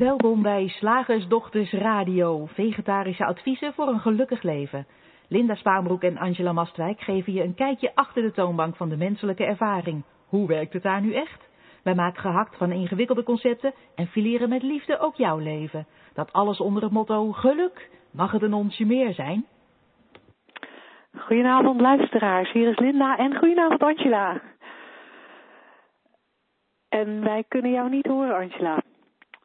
Welkom bij Slagersdochters Radio, vegetarische adviezen voor een gelukkig leven. Linda Spaanbroek en Angela Mastwijk geven je een kijkje achter de toonbank van de menselijke ervaring. Hoe werkt het daar nu echt? Wij maken gehakt van ingewikkelde concepten en fileren met liefde ook jouw leven. Dat alles onder het motto geluk. Mag het een onsje meer zijn? Goedenavond luisteraars, hier is Linda en goedenavond Angela. En wij kunnen jou niet horen Angela.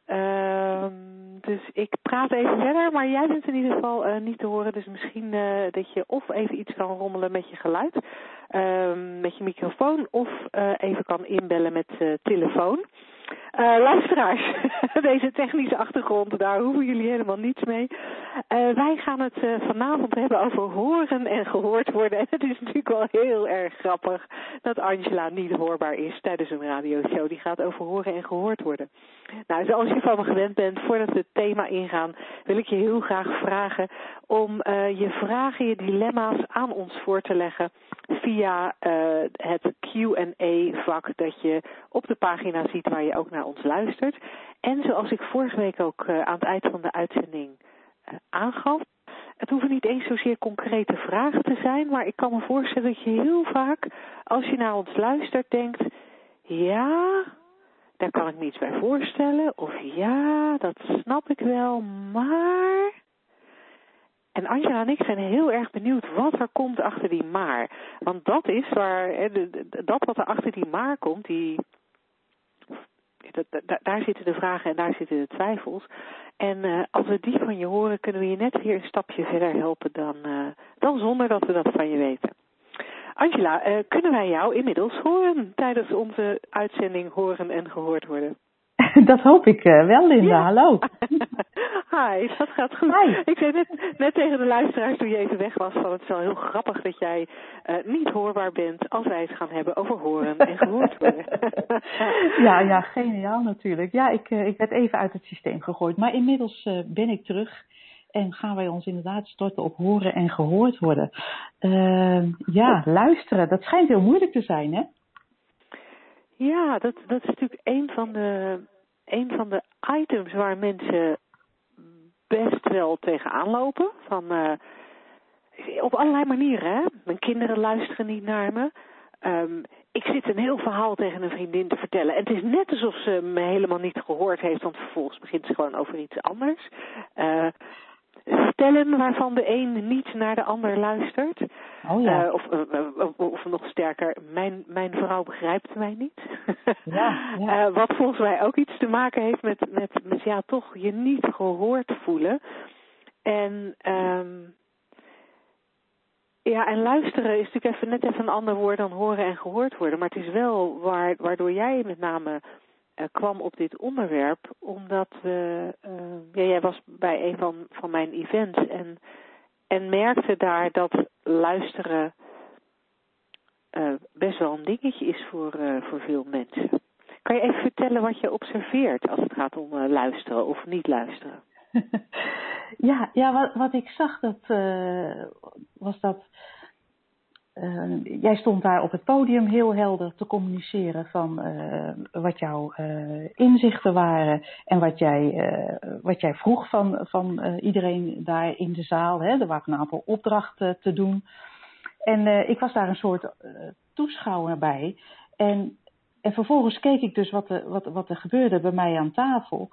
Ehm, dus ik praat even verder, maar jij bent in ieder geval uh, niet te horen. Dus misschien uh, dat je of even iets kan rommelen met je geluid, uh, met je microfoon, of uh, even kan inbellen met telefoon. Uh, luisteraars, deze technische achtergrond, daar hoeven jullie helemaal niets mee. Uh, wij gaan het uh, vanavond hebben over horen en gehoord worden. En het is natuurlijk wel heel erg grappig dat Angela niet hoorbaar is tijdens een radioshow. Die gaat over horen en gehoord worden. Nou, zoals je van me gewend bent, voordat we het thema ingaan, wil ik je heel graag vragen om je vragen, je dilemma's aan ons voor te leggen via het Q&A vak dat je op de pagina ziet waar je ook naar ons luistert. En zoals ik vorige week ook uh, aan het eind van de uitzending uh, aangaf, het hoeven niet eens zozeer concrete vragen te zijn, maar ik kan me voorstellen dat je heel vaak, als je naar ons luistert, denkt, ja, daar kan ik me iets bij voorstellen, of ja, dat snap ik wel, maar... En Angela en ik zijn heel erg benieuwd wat er komt achter die maar. Want dat is waar, dat wat er achter die maar komt, die, dat, daar zitten de vragen en daar zitten de twijfels. En uh, als we die van je horen, kunnen we je net weer een stapje verder helpen dan, uh, dan zonder dat we dat van je weten. Angela, uh, kunnen wij jou inmiddels horen tijdens onze uitzending Horen en Gehoord Worden? Dat hoop ik wel, Linda. Ja. Hallo. Hi, dat gaat goed. Hi. Ik zei net, net tegen de luisteraars toen je even weg was van het is wel heel grappig dat jij uh, niet hoorbaar bent als wij het gaan hebben over horen en gehoord worden. ja, ja, geniaal natuurlijk. Ja, ik, uh, ik werd even uit het systeem gegooid, maar inmiddels uh, ben ik terug. En gaan wij ons inderdaad storten op horen en gehoord worden. ja, luisteren, dat schijnt heel moeilijk te zijn, hè? Ja, dat, dat is natuurlijk een van de, een van de items waar mensen best wel tegenaan lopen. Van, uh, op allerlei manieren. Hè? Mijn kinderen luisteren niet naar me. Um, ik zit een heel verhaal tegen een vriendin te vertellen. En het is net alsof ze me helemaal niet gehoord heeft, want vervolgens begint ze gewoon over iets anders. Uh, stellen waarvan de een niet naar de ander luistert. Oh ja. Uh, of, uh, of, nog sterker, mijn, mijn vrouw begrijpt mij niet. ja, ja. Wat volgens mij ook iets te maken heeft met, met, met ja, toch je niet gehoord voelen. En, um, ja, en luisteren is natuurlijk even, net even een ander woord dan horen en gehoord worden. Maar het is wel waar, waardoor jij met name kwam op dit onderwerp, omdat we, uh, ja, jij was bij een van, van mijn events en, en merkte daar dat luisteren uh, best wel een dingetje is voor, voor veel mensen. Kan je even vertellen wat je observeert als het gaat om luisteren of niet luisteren? ja, ja wat, wat ik zag dat, was dat uh, jij stond daar op het podium heel helder te communiceren van uh, wat jouw uh, inzichten waren en wat jij, wat jij vroeg van, van iedereen daar in de zaal. Hè. Er waren een aantal opdrachten te doen. En ik was daar een soort toeschouwer bij. En, en vervolgens keek ik dus wat, er, wat, wat er gebeurde bij mij aan tafel.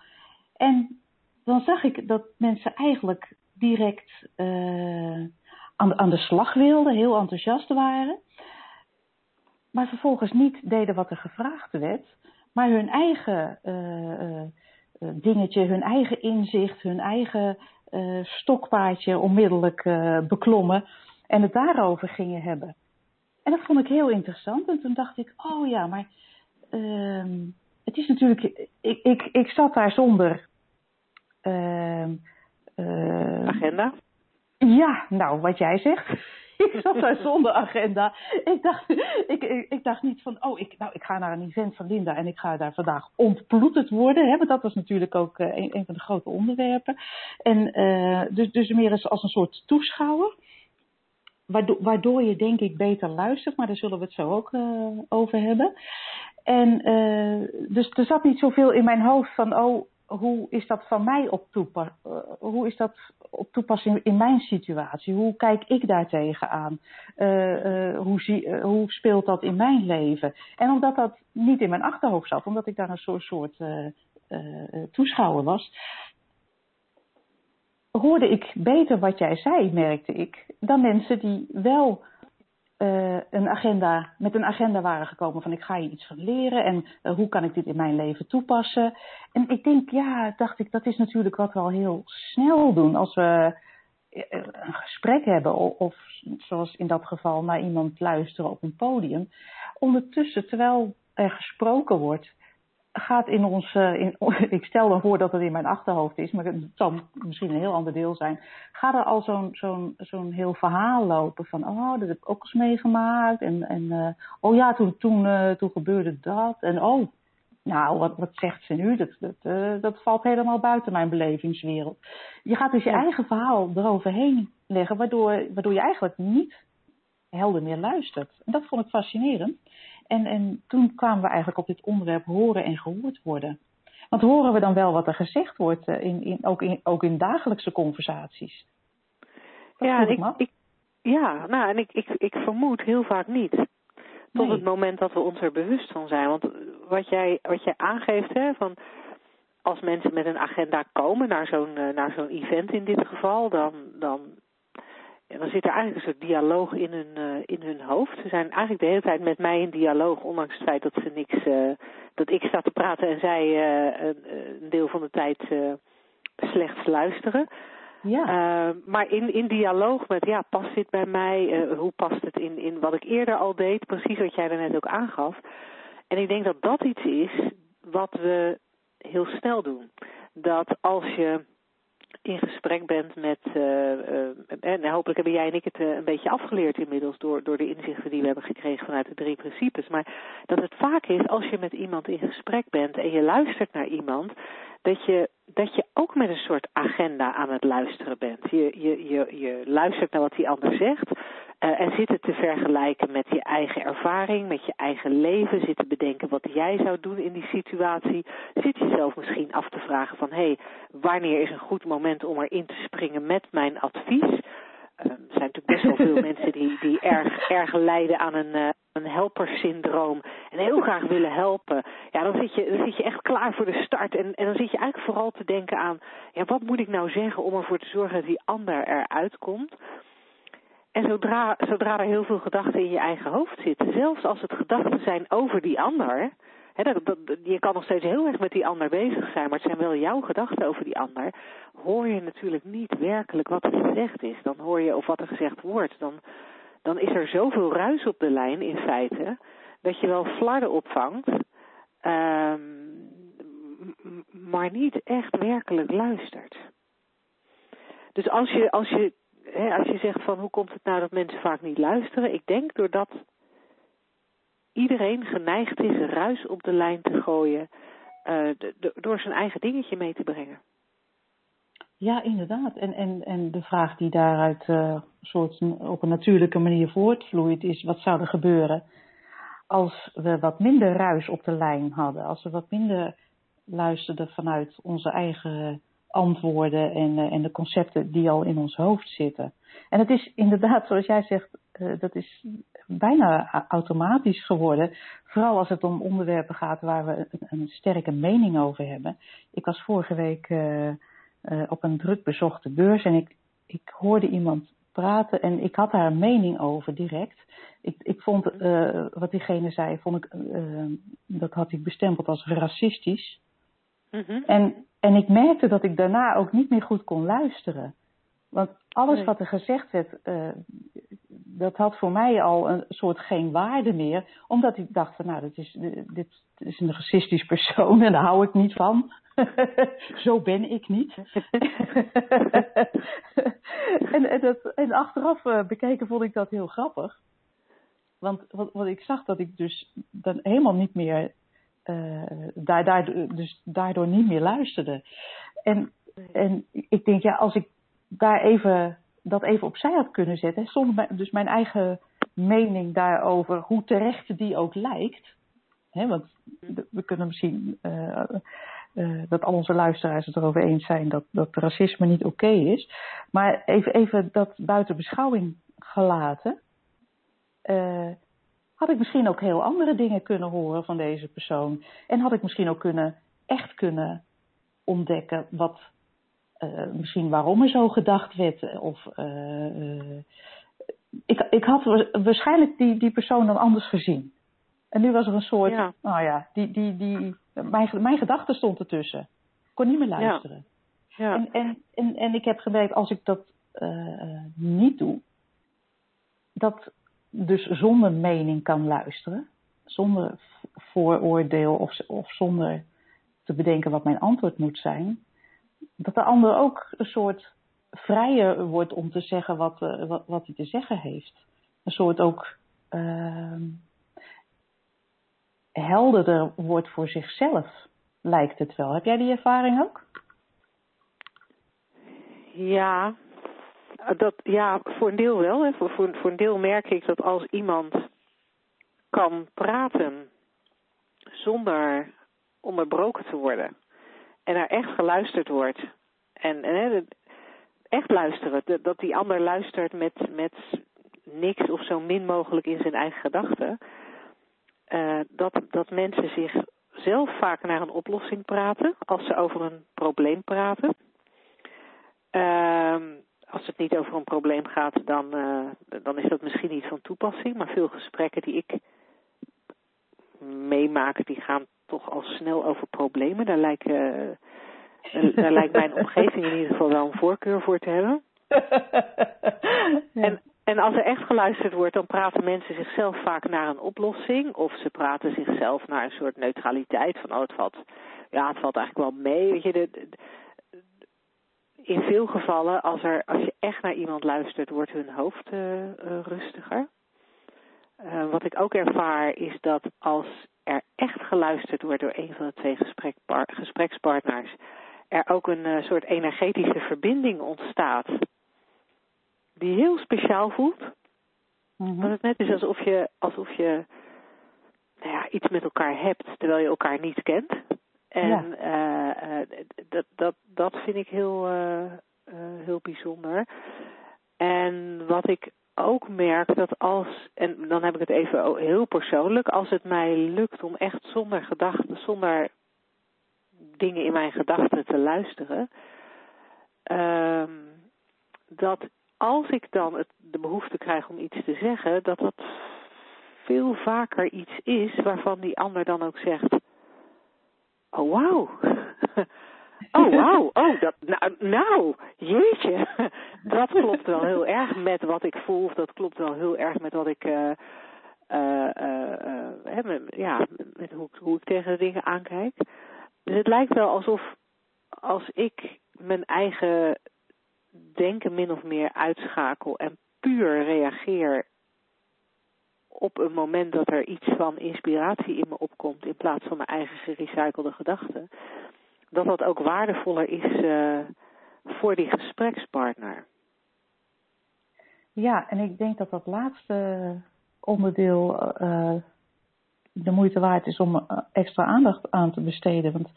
En dan zag ik dat mensen eigenlijk direct aan, aan de slag wilden, heel enthousiast waren. Maar vervolgens niet deden wat er gevraagd werd, maar hun eigen uh, uh, dingetje, hun eigen inzicht, hun eigen uh, stokpaardje onmiddellijk beklommen en het daarover gingen hebben. En dat vond ik heel interessant. En toen dacht ik, oh ja, maar ehm, het is natuurlijk, ik, ik, ik zat daar zonder ehm, agenda. Ja, nou, wat jij zegt. ik zat daar zonder agenda. Ik dacht, ik, ik, dacht niet van, oh, ik, nou, ik ga naar een event van Linda en ik ga daar vandaag ontploeterd worden. Hè, want dat was natuurlijk ook uh, een, van de grote onderwerpen. En uh, dus, dus meer als, als een soort toeschouwer. Waardoor, waardoor je denk ik beter luistert, maar daar zullen we het zo ook uh, over hebben. En dus er zat niet zoveel in mijn hoofd van, oh, hoe is dat van mij op toepas uh, hoe is dat op toepassing in mijn situatie? Hoe kijk ik daar tegenaan? Uh, uh, hoe, zie, hoe speelt dat in mijn leven? En omdat dat niet in mijn achterhoofd zat, omdat ik daar een soort, soort toeschouwer was, hoorde ik beter wat jij zei, merkte ik, dan mensen die wel uh, een agenda, met een agenda waren gekomen van ik ga hier iets van leren en uh, hoe kan ik dit in mijn leven toepassen. En ik denk, ja, dacht ik, dat is natuurlijk wat we al heel snel doen als we uh, een gesprek hebben of zoals in dat geval naar iemand luisteren op een podium. Ondertussen, terwijl er gesproken wordt, gaat in ons, uh, in, ik stel dan voor dat het in mijn achterhoofd is, maar het zal misschien een heel ander deel zijn. Gaat er al zo'n zo'n zo'n heel verhaal lopen van, oh, dat heb ik ook eens meegemaakt. En, en uh, oh ja, toen, toen, uh, toen gebeurde dat. En oh, nou, wat, wat zegt ze nu? Dat, dat, dat valt helemaal buiten mijn belevingswereld. Je gaat dus je eigen verhaal eroverheen leggen, waardoor, waardoor je eigenlijk niet helder meer luistert. En dat vond ik fascinerend. En, en toen kwamen we eigenlijk op dit onderwerp horen en gehoord worden. Want horen we dan wel wat er gezegd wordt, in, in, ook, in, ook in dagelijkse conversaties? Dat ja, ik, ik, ja, nou, en ik, ik, ik vermoed heel vaak niet. Tot nee. het moment dat we ons er bewust van zijn. Want wat jij, wat jij aangeeft, hè, van als mensen met een agenda komen naar zo'n naar zo'n event in dit geval, dan, dan en dan zit er eigenlijk een soort dialoog in hun, uh, in hun hoofd. Ze zijn eigenlijk de hele tijd met mij in dialoog, ondanks het feit dat ze niks, uh, dat ik sta te praten en zij uh, een, een, deel van de tijd slechts luisteren. Ja. maar in, in dialoog met, ja, past dit bij mij? hoe past het in, in wat ik eerder al deed? Precies wat jij daarnet ook aangaf. En ik denk dat dat iets is wat we heel snel doen. Dat als je in gesprek bent met, uh, uh, en hopelijk hebben jij en ik het een beetje afgeleerd inmiddels door, door de inzichten die we hebben gekregen vanuit de drie principes. Maar dat het vaak is als je met iemand in gesprek bent en je luistert naar iemand, dat je, dat je ook met een soort agenda aan het luisteren bent. Je, je, je, je luistert naar wat die ander zegt uh, en zit het te vergelijken met je eigen ervaring, met je eigen leven, zit te bedenken wat jij zou doen in die situatie. Zit jezelf misschien af te vragen van, hé, hey, wanneer is een goed moment om erin te springen met mijn advies? Uh, er zijn natuurlijk best wel veel mensen die, die erg, erg lijden aan een, uh, een helpersyndroom en heel graag willen helpen. Ja, dan zit je, dan zit je echt klaar voor de start en, en dan zit je eigenlijk vooral te denken aan, ja, wat moet ik nou zeggen om ervoor te zorgen dat die ander eruit komt? En zodra, zodra er heel veel gedachten in je eigen hoofd zitten, zelfs als het gedachten zijn over die ander, dat, je kan nog steeds heel erg met die ander bezig zijn, maar het zijn wel jouw gedachten over die ander, hoor je natuurlijk niet werkelijk wat er gezegd is. Dan hoor je of wat er gezegd wordt. Dan, dan is er zoveel ruis op de lijn in feite, dat je wel flarden opvangt, um, maar niet echt werkelijk luistert. Dus als je, als je als je zegt van hoe komt het nou dat mensen vaak niet luisteren? Ik denk doordat iedereen geneigd is ruis op de lijn te gooien de, door zijn eigen dingetje mee te brengen. Ja, inderdaad. En, en, en de vraag die daaruit uh, soort op een natuurlijke manier voortvloeit is wat zou er gebeuren als we wat minder ruis op de lijn hadden, als we wat minder luisterden vanuit onze eigen antwoorden en, uh, en de concepten die al in ons hoofd zitten. En het is inderdaad, zoals jij zegt, uh, dat is bijna automatisch geworden. Vooral als het om onderwerpen gaat waar we een, een sterke mening over hebben. Ik was vorige week uh, op een druk bezochte beurs en ik, ik hoorde iemand praten en ik had daar een mening over direct. Ik, ik vond wat diegene zei, vond ik, dat had ik bestempeld als racistisch. Mm-hmm. En, en ik merkte dat ik daarna ook niet meer goed kon luisteren. Want alles nee. wat er gezegd werd, uh, dat had voor mij al een soort geen waarde meer. Omdat ik dacht van nou, dit is, dit is een racistisch persoon en daar hou ik niet van. Zo ben ik niet. en, en, dat, en achteraf uh, bekeken vond ik dat heel grappig. Want wat, wat ik zag dat ik dus dan helemaal niet meer uh, daar, daar, dus daardoor niet meer luisterde. En, en ik denk, ja, als ik daar even, dat even opzij had kunnen zetten, zonder dus mijn eigen mening daarover, hoe terecht die ook lijkt. Hè, want we kunnen misschien uh, uh, dat al onze luisteraars het erover eens zijn dat, dat racisme niet oké is. Maar even, even dat buiten beschouwing gelaten. Had ik misschien ook heel andere dingen kunnen horen van deze persoon. En had ik misschien ook kunnen, echt kunnen ontdekken wat, uh, misschien waarom er zo gedacht werd. Of ik, ik had waarschijnlijk die, die persoon dan anders gezien. En nu was er een soort, ja. nou ja, die, die, die, mijn, mijn gedachte stond ertussen. Ik kon niet meer luisteren. Ja. ja. En, en, en, en ik heb gemerkt, als ik dat uh, niet doe, dat dus zonder mening kan luisteren, zonder vooroordeel of, of zonder te bedenken wat mijn antwoord moet zijn, dat de ander ook een soort vrijer wordt om te zeggen wat, uh, wat, hij te zeggen heeft. Een soort ook uh, helderder wordt voor zichzelf, lijkt het wel. Heb jij die ervaring ook? Ja, dat, ja voor een deel wel. Hè. Voor, voor, voor een deel merk ik dat als iemand kan praten zonder onderbroken te worden en er echt geluisterd wordt en, en echt luisteren, dat die ander luistert met, met niks of zo min mogelijk in zijn eigen gedachten, uh, dat, dat mensen zich zelf vaak naar een oplossing praten als ze over een probleem praten. Uh, als het niet over een probleem gaat, dan, uh, dan is dat misschien niet van toepassing. Maar veel gesprekken die ik meemaak, die gaan toch al snel over problemen. Daar lijkt, uh, daar lijkt mijn omgeving in ieder geval wel een voorkeur voor te hebben. En en als er echt geluisterd wordt, dan praten mensen zichzelf vaak naar een oplossing. Of ze praten zichzelf naar een soort neutraliteit. Van, oh, het valt, ja, het valt eigenlijk wel mee. Weet je, de, in veel gevallen, als, er, als je echt naar iemand luistert, wordt hun hoofd uh, uh, rustiger. Uh, wat ik ook ervaar, is dat als er echt geluisterd wordt door een van de twee gesprekspartners, er ook een soort energetische verbinding ontstaat die heel speciaal voelt. Mm Dat het net is alsof je, alsof je nou ja, iets met elkaar hebt terwijl je elkaar niet kent. En ja. uh, dat, dat, dat vind ik heel, uh, heel bijzonder. En wat ik ook merk dat als, en dan heb ik het even heel persoonlijk, als het mij lukt om echt zonder gedachten, zonder dingen in mijn gedachten te luisteren, uh, dat als ik dan het, de behoefte krijg om iets te zeggen, dat dat veel vaker iets is waarvan die ander dan ook zegt: Oh wauw. Oh wauw, oh dat, nou, nou, jeetje, dat klopt wel heel erg met wat ik voel, of dat klopt wel heel erg met wat ik, uh, ja, met hoe, hoe ik tegen de dingen aankijk. Dus het lijkt wel alsof als ik mijn eigen denken min of meer uitschakel en puur reageer op een moment dat er iets van inspiratie in me opkomt in plaats van mijn eigen gerecyclede gedachten, dat dat ook waardevoller is uh, voor die gesprekspartner. Ja, en ik denk dat dat laatste onderdeel uh, de moeite waard is om eh, extra aandacht aan te besteden. Want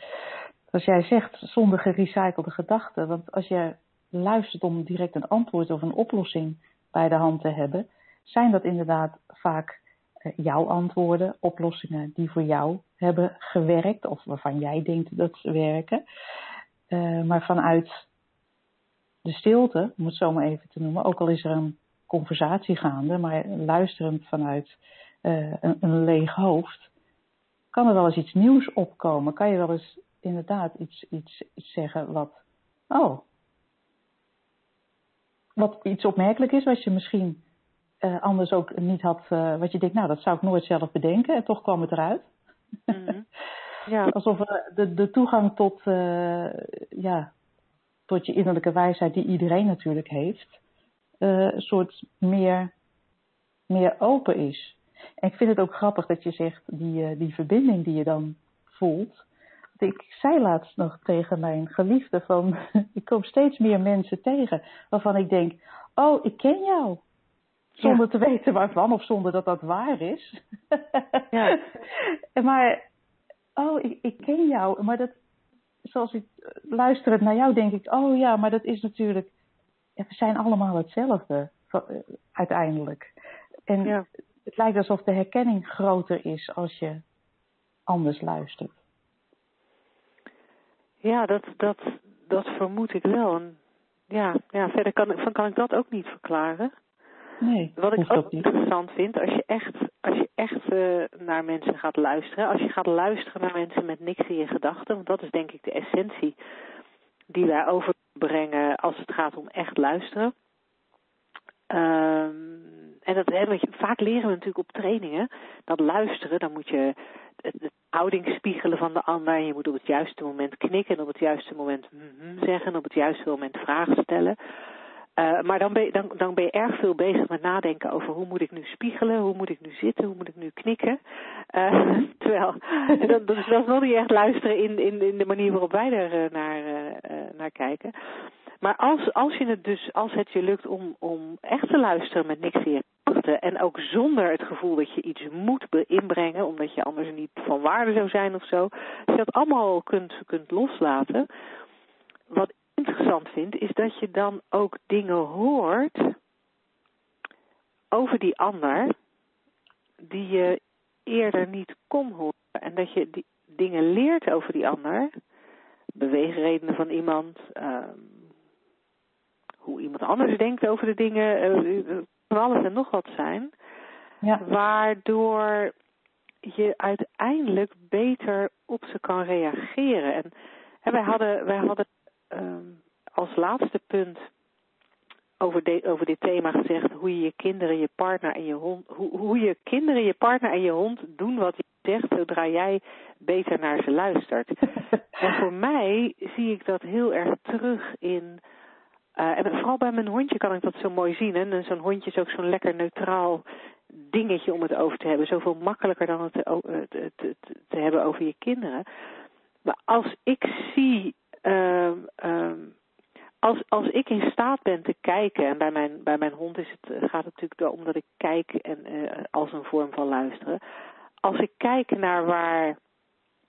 als jij zegt zonder gerecyclede gedachten, want als jij luistert om direct een antwoord of een oplossing bij de hand te hebben, zijn dat inderdaad vaak eh, jouw antwoorden, oplossingen die voor jou hebben gewerkt of waarvan jij denkt dat ze werken. Uh, maar vanuit de stilte, om het zo maar even te noemen, ook al is er een conversatie gaande, maar luisterend vanuit een, een leeg hoofd, kan er wel eens iets nieuws opkomen. Kan je wel eens inderdaad iets, iets, iets zeggen wat, oh, wat iets opmerkelijk is, wat je misschien uh, anders ook niet had, uh, wat je denkt, nou dat zou ik nooit zelf bedenken en toch kwam het eruit. Mm-hmm. ja. Alsof uh, de, de toegang tot, ja, tot je innerlijke wijsheid, die iedereen natuurlijk heeft, een soort meer, meer open is. En ik vind het ook grappig dat je zegt, die, die verbinding die je dan voelt, ik zei laatst nog tegen mijn geliefde van, ik kom steeds meer mensen tegen waarvan ik denk, oh, ik ken jou. Zonder te weten waarvan of zonder dat dat waar is. ja. maar, oh, ik, ik ken jou. Maar dat, zoals ik luisterend naar jou denk ik, oh ja, maar dat is natuurlijk, ja, we zijn allemaal hetzelfde uiteindelijk. En Ja. het lijkt alsof de herkenning groter is als je anders luistert. Ja, dat, dat, dat vermoed ik wel. En ja, ja, verder kan, ik- van kan ik dat ook niet verklaren. Nee, Wat ik ook interessant vind, als je echt, als je echt eh, naar mensen gaat luisteren, als je gaat luisteren naar mensen met niks in je gedachten, want dat is denk ik de essentie die wij overbrengen als het gaat om echt luisteren. Ehm, en dat, hè, want je, vaak leren we natuurlijk op trainingen dat luisteren, dan moet je de, houding spiegelen van de ander. En je moet op het juiste moment knikken en op het juiste moment mhm zeggen en op het juiste moment vragen stellen. Eh, maar dan ben, je, dan, dan ben je erg veel bezig met nadenken over hoe moet ik nu spiegelen, hoe moet ik nu zitten, hoe moet ik nu knikken. Eh, terwijl, dat, dat, is, nog niet echt luisteren in, in, in de manier waarop wij er eh, naar, naar kijken. Maar als, als, je het dus, als het je lukt om, om echt te luisteren met niks in en ook zonder het gevoel dat je iets moet inbrengen, omdat je anders niet van waarde zou zijn of zo, als je dat allemaal kunt, kunt loslaten, wat interessant vind, is dat je dan ook dingen hoort over die ander die je eerder niet kon horen. En dat je die dingen leert over die ander, beweegredenen van iemand, ehm, hoe iemand anders denkt over de dingen, eh, van alles en nog wat zijn, Ja, waardoor je uiteindelijk beter op ze kan reageren. En hè, wij hadden, wij hadden ehm, als laatste punt over, de, over dit thema gezegd hoe je je kinderen, je partner en je hond, hoe, hoe je kinderen, je partner en je hond doen wat je zegt zodra jij beter naar ze luistert. En voor mij zie ik dat heel erg terug in. eh, en vooral bij mijn hondje kan ik dat zo mooi zien. hè. En zo'n hondje is ook zo'n lekker neutraal dingetje om het over te hebben. Zoveel makkelijker dan het te, o- te, te, te- te hebben over je kinderen. Maar als ik zie. Ehm, ehm, als, als ik in staat ben te kijken, en bij mijn, bij mijn hond is het, eh, gaat het natuurlijk om dat ik kijk en, eh, als een vorm van luisteren. Als ik kijk naar waar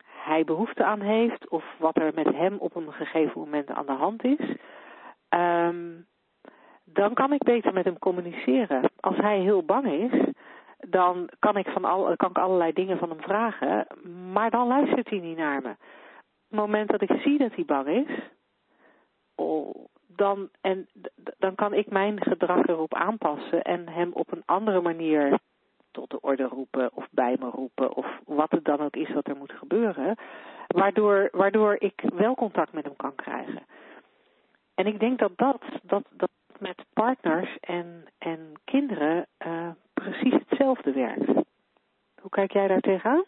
hij behoefte aan heeft of wat er met hem op een gegeven moment aan de hand is, ehm, dan kan ik beter met hem communiceren. Als hij heel bang is, dan kan ik, van al, kan ik allerlei dingen van hem vragen, maar dan luistert hij niet naar me. Moment dat ik zie dat hij bang is, oh, dan, en, dan kan ik mijn gedrag erop aanpassen en hem op een andere manier tot de orde roepen of bij me roepen of wat het dan ook is wat er moet gebeuren, waardoor, waardoor ik wel contact met hem kan krijgen. En ik denk dat dat, dat, dat met partners en, en kinderen eh, precies hetzelfde werkt. Hoe kijk jij daar tegenaan?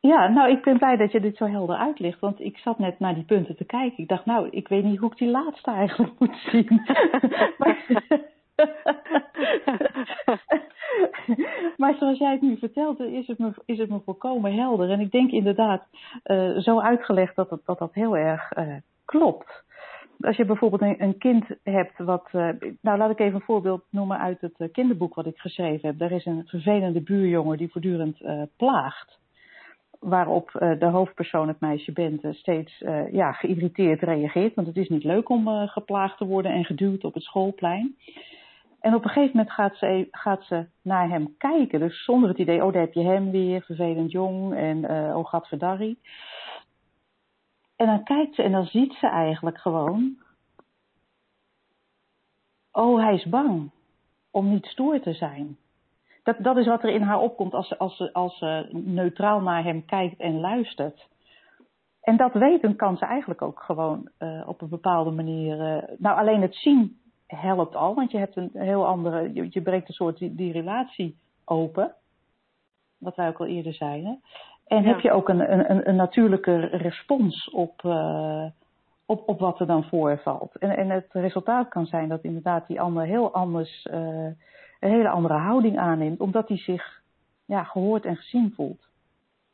Ja, nou, ik ben blij dat je dit zo helder uitlegt, want ik zat net naar die punten te kijken. Ik dacht, nou, ik weet niet hoe ik die laatste eigenlijk moet zien. maar, zoals jij het nu vertelt, is het me, is het me volkomen helder. En ik denk inderdaad, eh, zo uitgelegd dat dat, dat heel erg eh, klopt. Als je bijvoorbeeld een, kind hebt wat. eh, nou, laat ik even een voorbeeld noemen uit het kinderboek wat ik geschreven heb. Er is een vervelende buurjongen die voortdurend plaagt waarop uh, de hoofdpersoon, het meisje Bente, steeds uh, ja, geïrriteerd reageert. Want het is niet leuk om geplaagd te worden en geduwd op het schoolplein. En op een gegeven moment gaat ze, gaat ze naar hem kijken. Dus zonder het idee, oh daar heb je hem weer, vervelend jong en oh gadverdarrie. En dan kijkt ze en dan ziet ze eigenlijk gewoon, oh hij is bang om niet stoer te zijn. Dat, dat is wat er in haar opkomt als ze, als, als ze neutraal naar hem kijkt en luistert. En dat weten kan ze eigenlijk ook gewoon uh, op een bepaalde manier. Uh, nou, alleen het zien helpt al, want je hebt een heel andere. Je, je breekt een soort die, die, relatie open. Wat wij ook al eerder zeiden. En ja. heb je ook een, een, een natuurlijke respons op, uh, op, op wat er dan voorvalt. En, en het resultaat kan zijn dat inderdaad die ander heel anders een hele andere houding aanneemt, omdat hij zich ja, gehoord en gezien voelt.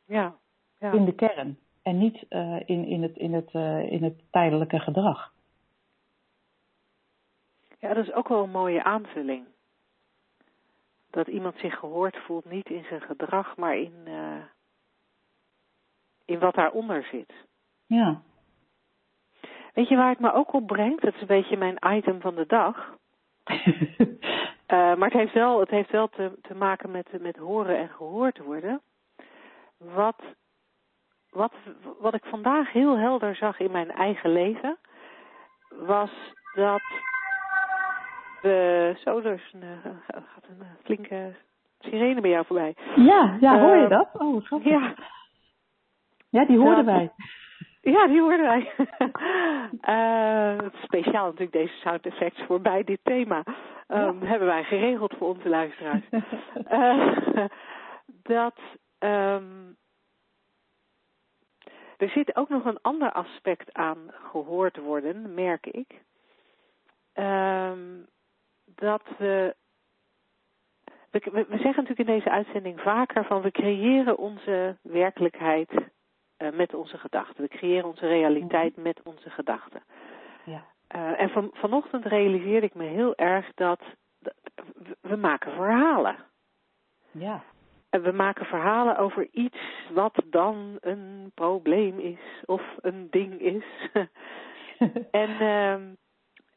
Ja, ja. In de kern en niet uh, in, in, het, in, het, uh, in het tijdelijke gedrag. Ja, dat is ook wel een mooie aanvulling. Dat iemand zich gehoord voelt, niet in zijn gedrag, maar in, uh, in wat daaronder zit. Ja. Weet je waar het me ook op brengt? Dat is een beetje mijn item van de dag. Uh, maar het heeft wel, het heeft wel te, te maken met, met horen en gehoord worden. Wat, wat, wat ik vandaag heel helder zag in mijn eigen leven, was dat we. Zo, er is een, gaat een uh, flinke sirene bij jou voorbij. Ja, ja hoor je dat? Oh, grappig. Ja. Ja, die hoorden wij. Ja, die hoorden wij. uh, speciaal natuurlijk deze sound effects voor bij dit thema. Um, ja. Hebben wij geregeld voor onze luisteraars. uh, dat um, er zit ook nog een ander aspect aan gehoord worden, merk ik. Um, dat we, we, zeggen natuurlijk in deze uitzending vaker van we creëren onze werkelijkheid uh, met onze gedachten. We creëren onze realiteit met onze gedachten. Ja. Uh, en van, vanochtend realiseerde ik me heel erg dat we maken verhalen. Ja. En we maken verhalen over iets wat dan een probleem is of een ding is. en, uh,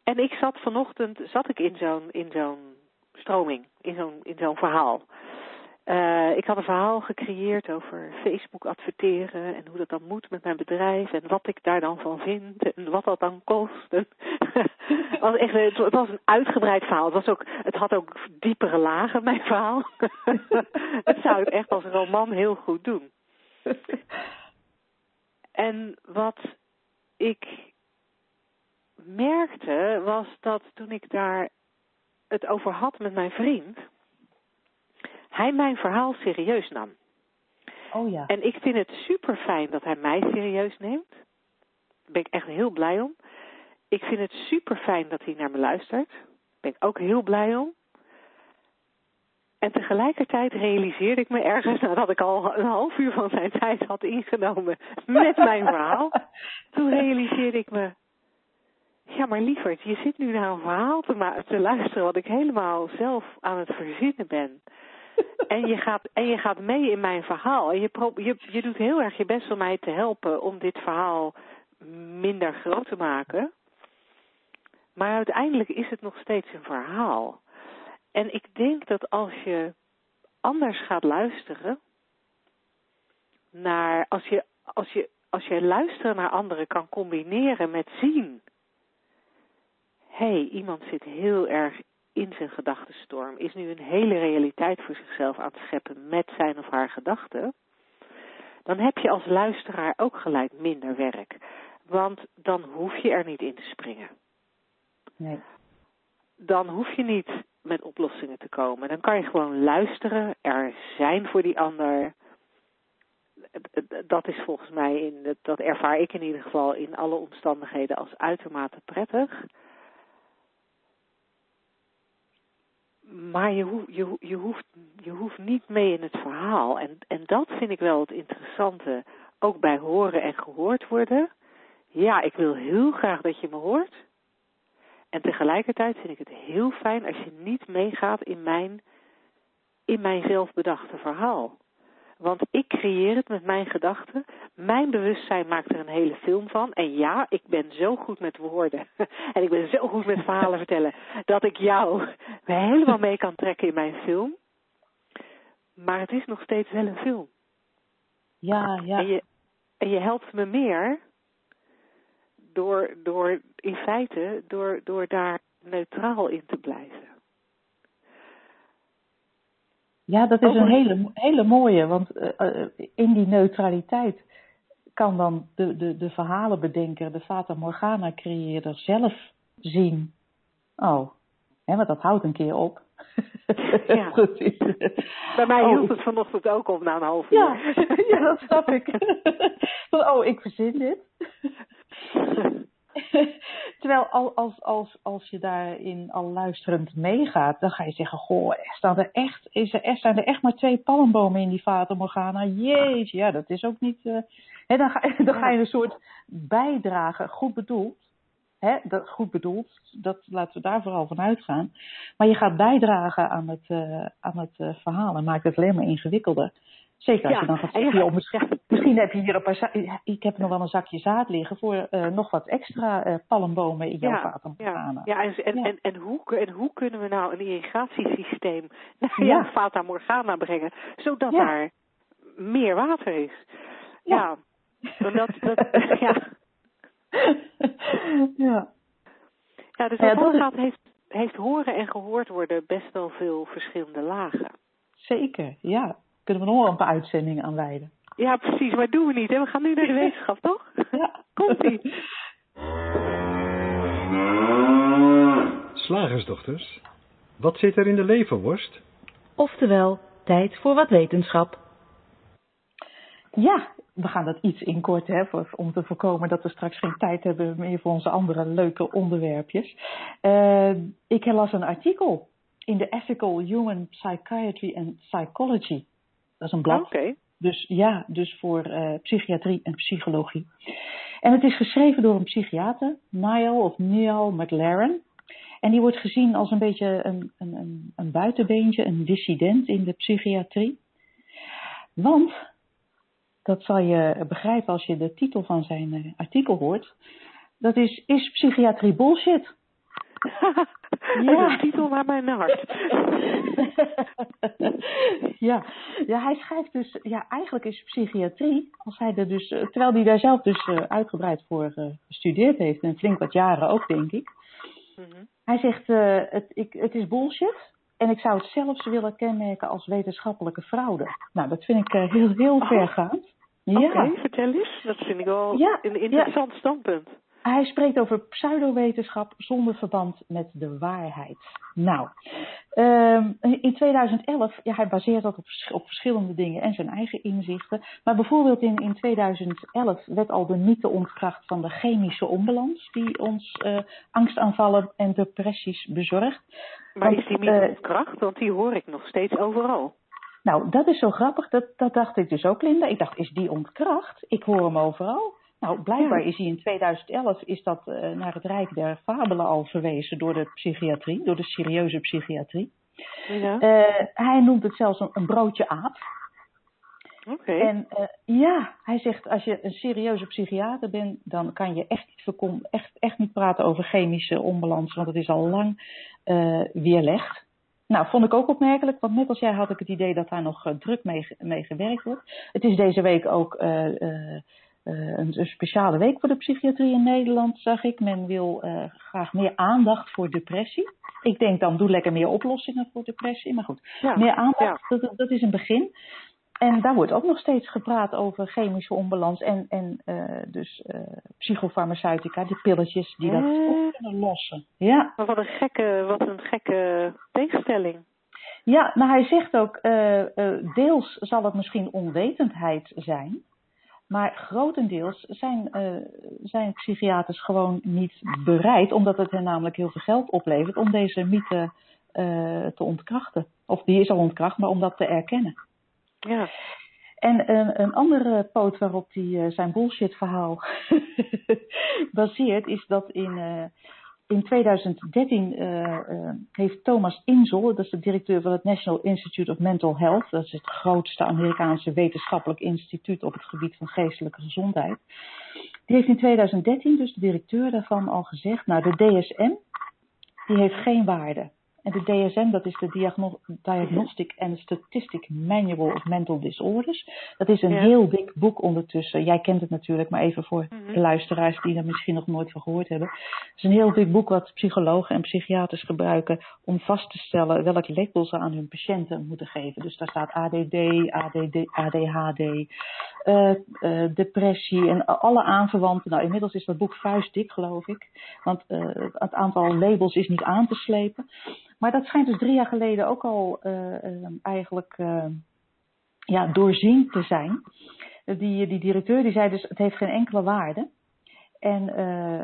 en ik zat vanochtend zat ik in zo'n in zo'n stroming, in zo'n in zo'n verhaal. Uh, ik had een verhaal gecreëerd over Facebook adverteren en hoe dat dan moet met mijn bedrijf en wat ik daar dan van vind en wat dat dan kost. Het, was echt, het was een uitgebreid verhaal. Het, was ook, het had ook diepere lagen, mijn verhaal. het zou het echt als roman heel goed doen. en wat ik merkte was dat toen ik daar het over had met mijn vriend hij mijn verhaal serieus nam. Oh ja. En ik vind het super fijn dat hij mij serieus neemt. Daar ben ik echt heel blij om. Ik vind het super fijn dat hij naar me luistert. Daar ben ik ook heel blij om. En tegelijkertijd realiseerde ik me ergens nadat ik al een half uur van zijn tijd had ingenomen met mijn verhaal. Toen realiseerde ik me, ja maar lieverd, je zit nu naar een verhaal te, te luisteren wat ik helemaal zelf aan het verzinnen ben en, je gaat, en je gaat mee in mijn verhaal. En je, je, doet heel erg je best om mij te helpen om dit verhaal minder groot te maken. Maar uiteindelijk is het nog steeds een verhaal. En ik denk dat als je anders gaat luisteren naar als je als je als luisteren naar anderen kan combineren met zien. Hé, hey, iemand zit heel erg in zijn gedachtenstorm, is nu een hele realiteit voor zichzelf aan het scheppen met zijn of haar gedachten, dan heb je als luisteraar ook gelijk minder werk. Want dan hoef je er niet in te springen. Nee. Dan hoef je niet met oplossingen te komen. Dan kan je gewoon luisteren, er zijn voor die ander. Dat is volgens mij, in, dat ervaar ik in ieder geval in alle omstandigheden als uitermate prettig. Maar je, hoeft, je, je, hoeft, je hoeft niet mee in het verhaal. En, en dat vind ik wel het interessante, ook bij horen en gehoord worden. Ja, ik wil heel graag dat je me hoort. En tegelijkertijd vind ik het heel fijn als je niet meegaat in mijn, in mijn zelfbedachte verhaal. Want ik creëer het met mijn gedachten. Mijn bewustzijn maakt er een hele film van. En ja, ik ben zo goed met woorden. en ik ben zo goed met verhalen vertellen. Dat ik jou helemaal mee kan trekken in mijn film. Maar het is nog steeds wel een film. Ja, ja. En je, en je helpt me meer door, door in feite, door, door daar neutraal in te blijven. Ja, dat is een hele, hele mooie, want uh, in die neutraliteit kan dan de, de, de verhalenbedenker, de Fata Morgana creëerder zelf zien. Oh, hè, want dat houdt een keer op. Ja. Bij mij oh, hield het vanochtend ook op na een half uur. Ja, ja dat snap ik. oh, ik verzin dit. Terwijl als, als, als je daarin al luisterend meegaat, dan ga je zeggen, goh, staan er echt, is er, zijn er echt maar twee palmbomen in die Fata Morgana? Jeetje, ja, dat is ook niet... Uh, dan, ga, dan ga je een soort bijdrage, goed bedoeld, dat, goed bedoeld, dat laten we daar vooral van uitgaan. Maar je gaat bijdragen aan het, uh, aan het uh, verhaal en maakt het alleen maar ingewikkelder. Zeker als Ja, je dan gaat zeggen, joh, misschien, misschien heb je hier een paar ik heb nog wel een zakje zaad liggen voor eh, nog wat extra eh, palmbomen in jouw Ja, Ja, ja, en, en, Ja. En, en, hoe, en hoe kunnen we nou een irrigatiesysteem naar Ja. Fata Morgana brengen, zodat Ja. daar meer water is? Ja. Ja, want dat, dat, ja. ja. ja dus Ja, dat gaat, heeft, heeft horen en gehoord worden best wel veel verschillende lagen. Zeker, ja. Kunnen we nog wel een paar uitzendingen aan wijden. Ja, precies, maar doen we niet. Hè? We gaan nu naar de wetenschap, toch? Ja. Komt-ie. Slagersdochters, wat zit er in de leverworst? Oftewel, tijd voor wat wetenschap. Ja, we gaan dat iets inkorten hè, voor, om te voorkomen dat we straks geen tijd hebben meer voor onze andere leuke onderwerpjes. Eh, ik las een artikel in de Ethical Human Psychiatry and Psychology. Dat is een blad. Oké. Dus ja, dus voor eh, psychiatrie en psychologie. En het is geschreven door een psychiater, Niall of Neil McLaren. En die wordt gezien als een beetje een, een, een, een buitenbeentje, een dissident in de psychiatrie. Want, dat zal je begrijpen als je de titel van zijn eh, artikel hoort, dat is, is psychiatrie bullshit? ja. De titel naar mijn hart. ja. ja, hij schrijft dus, ja, eigenlijk is psychiatrie, als hij er dus, eh, terwijl hij daar zelf dus eh, uitgebreid voor gestudeerd heeft, en flink wat jaren ook, denk ik. Mhm. Hij zegt, het, ik, het is bullshit. En ik zou het zelfs willen kenmerken als wetenschappelijke fraude. Nou, dat vind ik heel, heel Oh. vergaand. Oké, Ja. vertel eens. Dat vind ik wel Ja, een interessant standpunt. Hij spreekt over pseudowetenschap zonder verband met de waarheid. Nou, ehm, in 2011, ja, hij baseert dat op, op verschillende dingen en zijn eigen inzichten. Maar bijvoorbeeld in, in 2011 werd al de mythe ontkracht van de chemische onbalans die ons eh, angstaanvallen en depressies bezorgt. Maar Want, is die niet eh, ontkracht? Want die hoor ik nog steeds overal. Nou, dat is zo grappig. Dat, dat dacht ik dus ook, Linda. Ik dacht, is die ontkracht? Ik hoor hem overal. Nou, blijkbaar is hij in 2011 is dat eh, naar het Rijk der Fabelen al verwezen door de psychiatrie, door de serieuze psychiatrie. Ja. Eh, hij noemt het zelfs een, een broodje aap. Oké. En eh, ja, hij zegt als je een serieuze psychiater bent, dan kan je echt niet, echt, echt niet praten over chemische onbalans, want het is al lang weerlegd. Nou, vond ik ook opmerkelijk, want net als jij had ik het idee dat daar nog eh, druk mee, ge- mee gewerkt wordt. Het is deze week ook eh, eh, een, speciale week voor de psychiatrie in Nederland, zag ik. Men wil graag meer aandacht voor depressie. Ik denk dan, doe lekker meer oplossingen voor depressie, maar goed. ja. Meer aandacht, dat, dat is een begin. En daar wordt ook nog steeds gepraat over chemische onbalans en, en eh, dus eh, psychofarmaceutica, die pilletjes die dat Eh. op kunnen lossen. Ja, Maar wat een gekke, wat een gekke tegenstelling. ja nou hij zegt ook, eh, deels zal het misschien onwetendheid zijn, maar grotendeels zijn, zijn psychiaters gewoon niet bereid, omdat het hen namelijk heel veel geld oplevert, om deze mythe te ontkrachten. Of die is al ontkracht, maar om dat te erkennen. Ja. En een, een andere poot waarop hij eh, zijn bullshit verhaal baseert, is dat in, eh, in 2013 eh, heeft Thomas Inzel, dat is de directeur van het National Institute of Mental Health, dat is het grootste Amerikaanse wetenschappelijk instituut op het gebied van geestelijke gezondheid. Die heeft in 2013, dus de directeur daarvan, al gezegd, nou de DSM, die heeft geen waarde. En de DSM, dat is de Diagno- Diagnostic and Statistic Manual of Mental Disorders. Dat is een Ja. heel dik boek ondertussen. Jij kent het natuurlijk, maar even voor Mhm. de luisteraars die er misschien nog nooit van gehoord hebben. Het is een heel dik boek wat psychologen en psychiaters gebruiken om vast te stellen welke label ze aan hun patiënten moeten geven. Dus daar staat ADD, ADD, ADHD, eh, eh, depressie en alle aanverwanten. Nou, inmiddels is dat boek vuistdik, geloof ik. Want eh, het aantal labels is niet aan te slepen. Maar dat schijnt dus drie jaar geleden ook al eh, eh, eigenlijk ja, doorzien te zijn. Die, die directeur die zei dus het heeft geen enkele waarde. En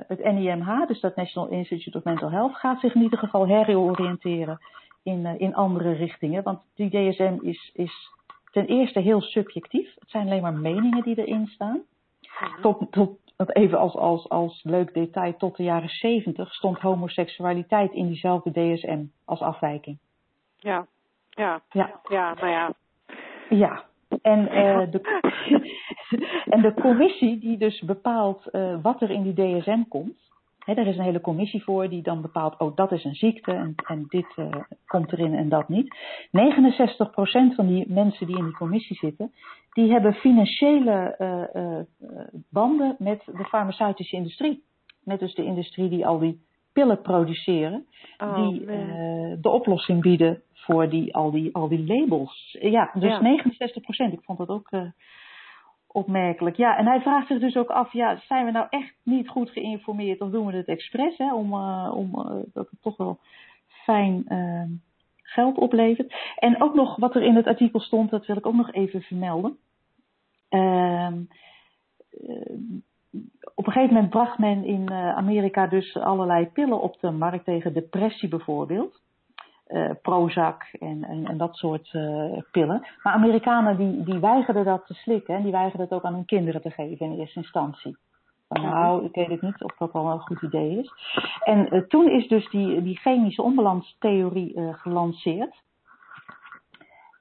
het NIMH, dus dat National Institute of Mental Health, gaat zich in ieder geval heroriënteren in, in andere richtingen. Want die DSM is, is ten eerste heel subjectief. Het zijn alleen maar meningen die erin staan. Tot, even als, als, als leuk detail, tot de jaren 70 stond homoseksualiteit in diezelfde DSM als afwijking. Ja. Ja. Ja, Ja, nou ja. ja. En, uh, de, en de commissie die dus bepaalt uh, wat er in die DSM komt. Hè, daar is een hele commissie voor die dan bepaalt, oh dat is een ziekte en, en dit uh, komt erin en dat niet. 69% van die mensen die in die commissie zitten, die hebben financiële banden met de farmaceutische industrie. Met dus de industrie die al die pillen produceren, Oh, die eh, de oplossing bieden voor die, al, die, al die labels. Ja, dus Ja. 69 procent. Ik vond dat ook eh, opmerkelijk. Ja, en hij vraagt zich dus ook af, ja, zijn we nou echt niet goed geïnformeerd of doen we het expres, hè, om, eh, om eh, dat het toch wel fijn eh, geld oplevert. En ook nog wat er in het artikel stond, dat wil ik ook nog even vermelden. Ehm, eh, op een gegeven moment bracht men in Amerika dus allerlei pillen op de markt tegen depressie bijvoorbeeld. Eh, Prozac en, en, en dat soort eh, pillen. Maar Amerikanen die, die weigerden dat te slikken en die weigerden het ook aan hun kinderen te geven in eerste instantie. Van, nou, ik weet het niet of dat wel een goed idee is. En eh, toen is dus die, die chemische onbalanstheorie gelanceerd.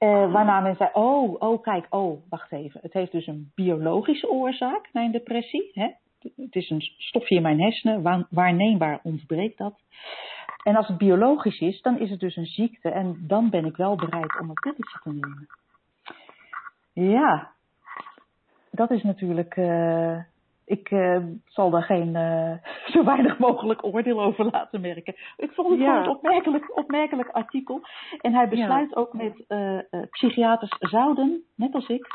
Eh, waarna men zei, oh, oh, kijk, oh, wacht even. Het heeft dus een biologische oorzaak, mijn depressie. Hè? Het is een stofje in mijn hersenen, waar, waarneembaar ontbreekt dat. En als het biologisch is, dan is het dus een ziekte. En dan ben ik wel bereid om een pilletje te nemen. Ja, dat is natuurlijk... eh, ik eh, zal daar geen eh, zo weinig mogelijk oordeel over laten merken. Ik vond het Ja. gewoon een opmerkelijk, opmerkelijk artikel. En hij besluit ook met psychiaters zouden, net als ik,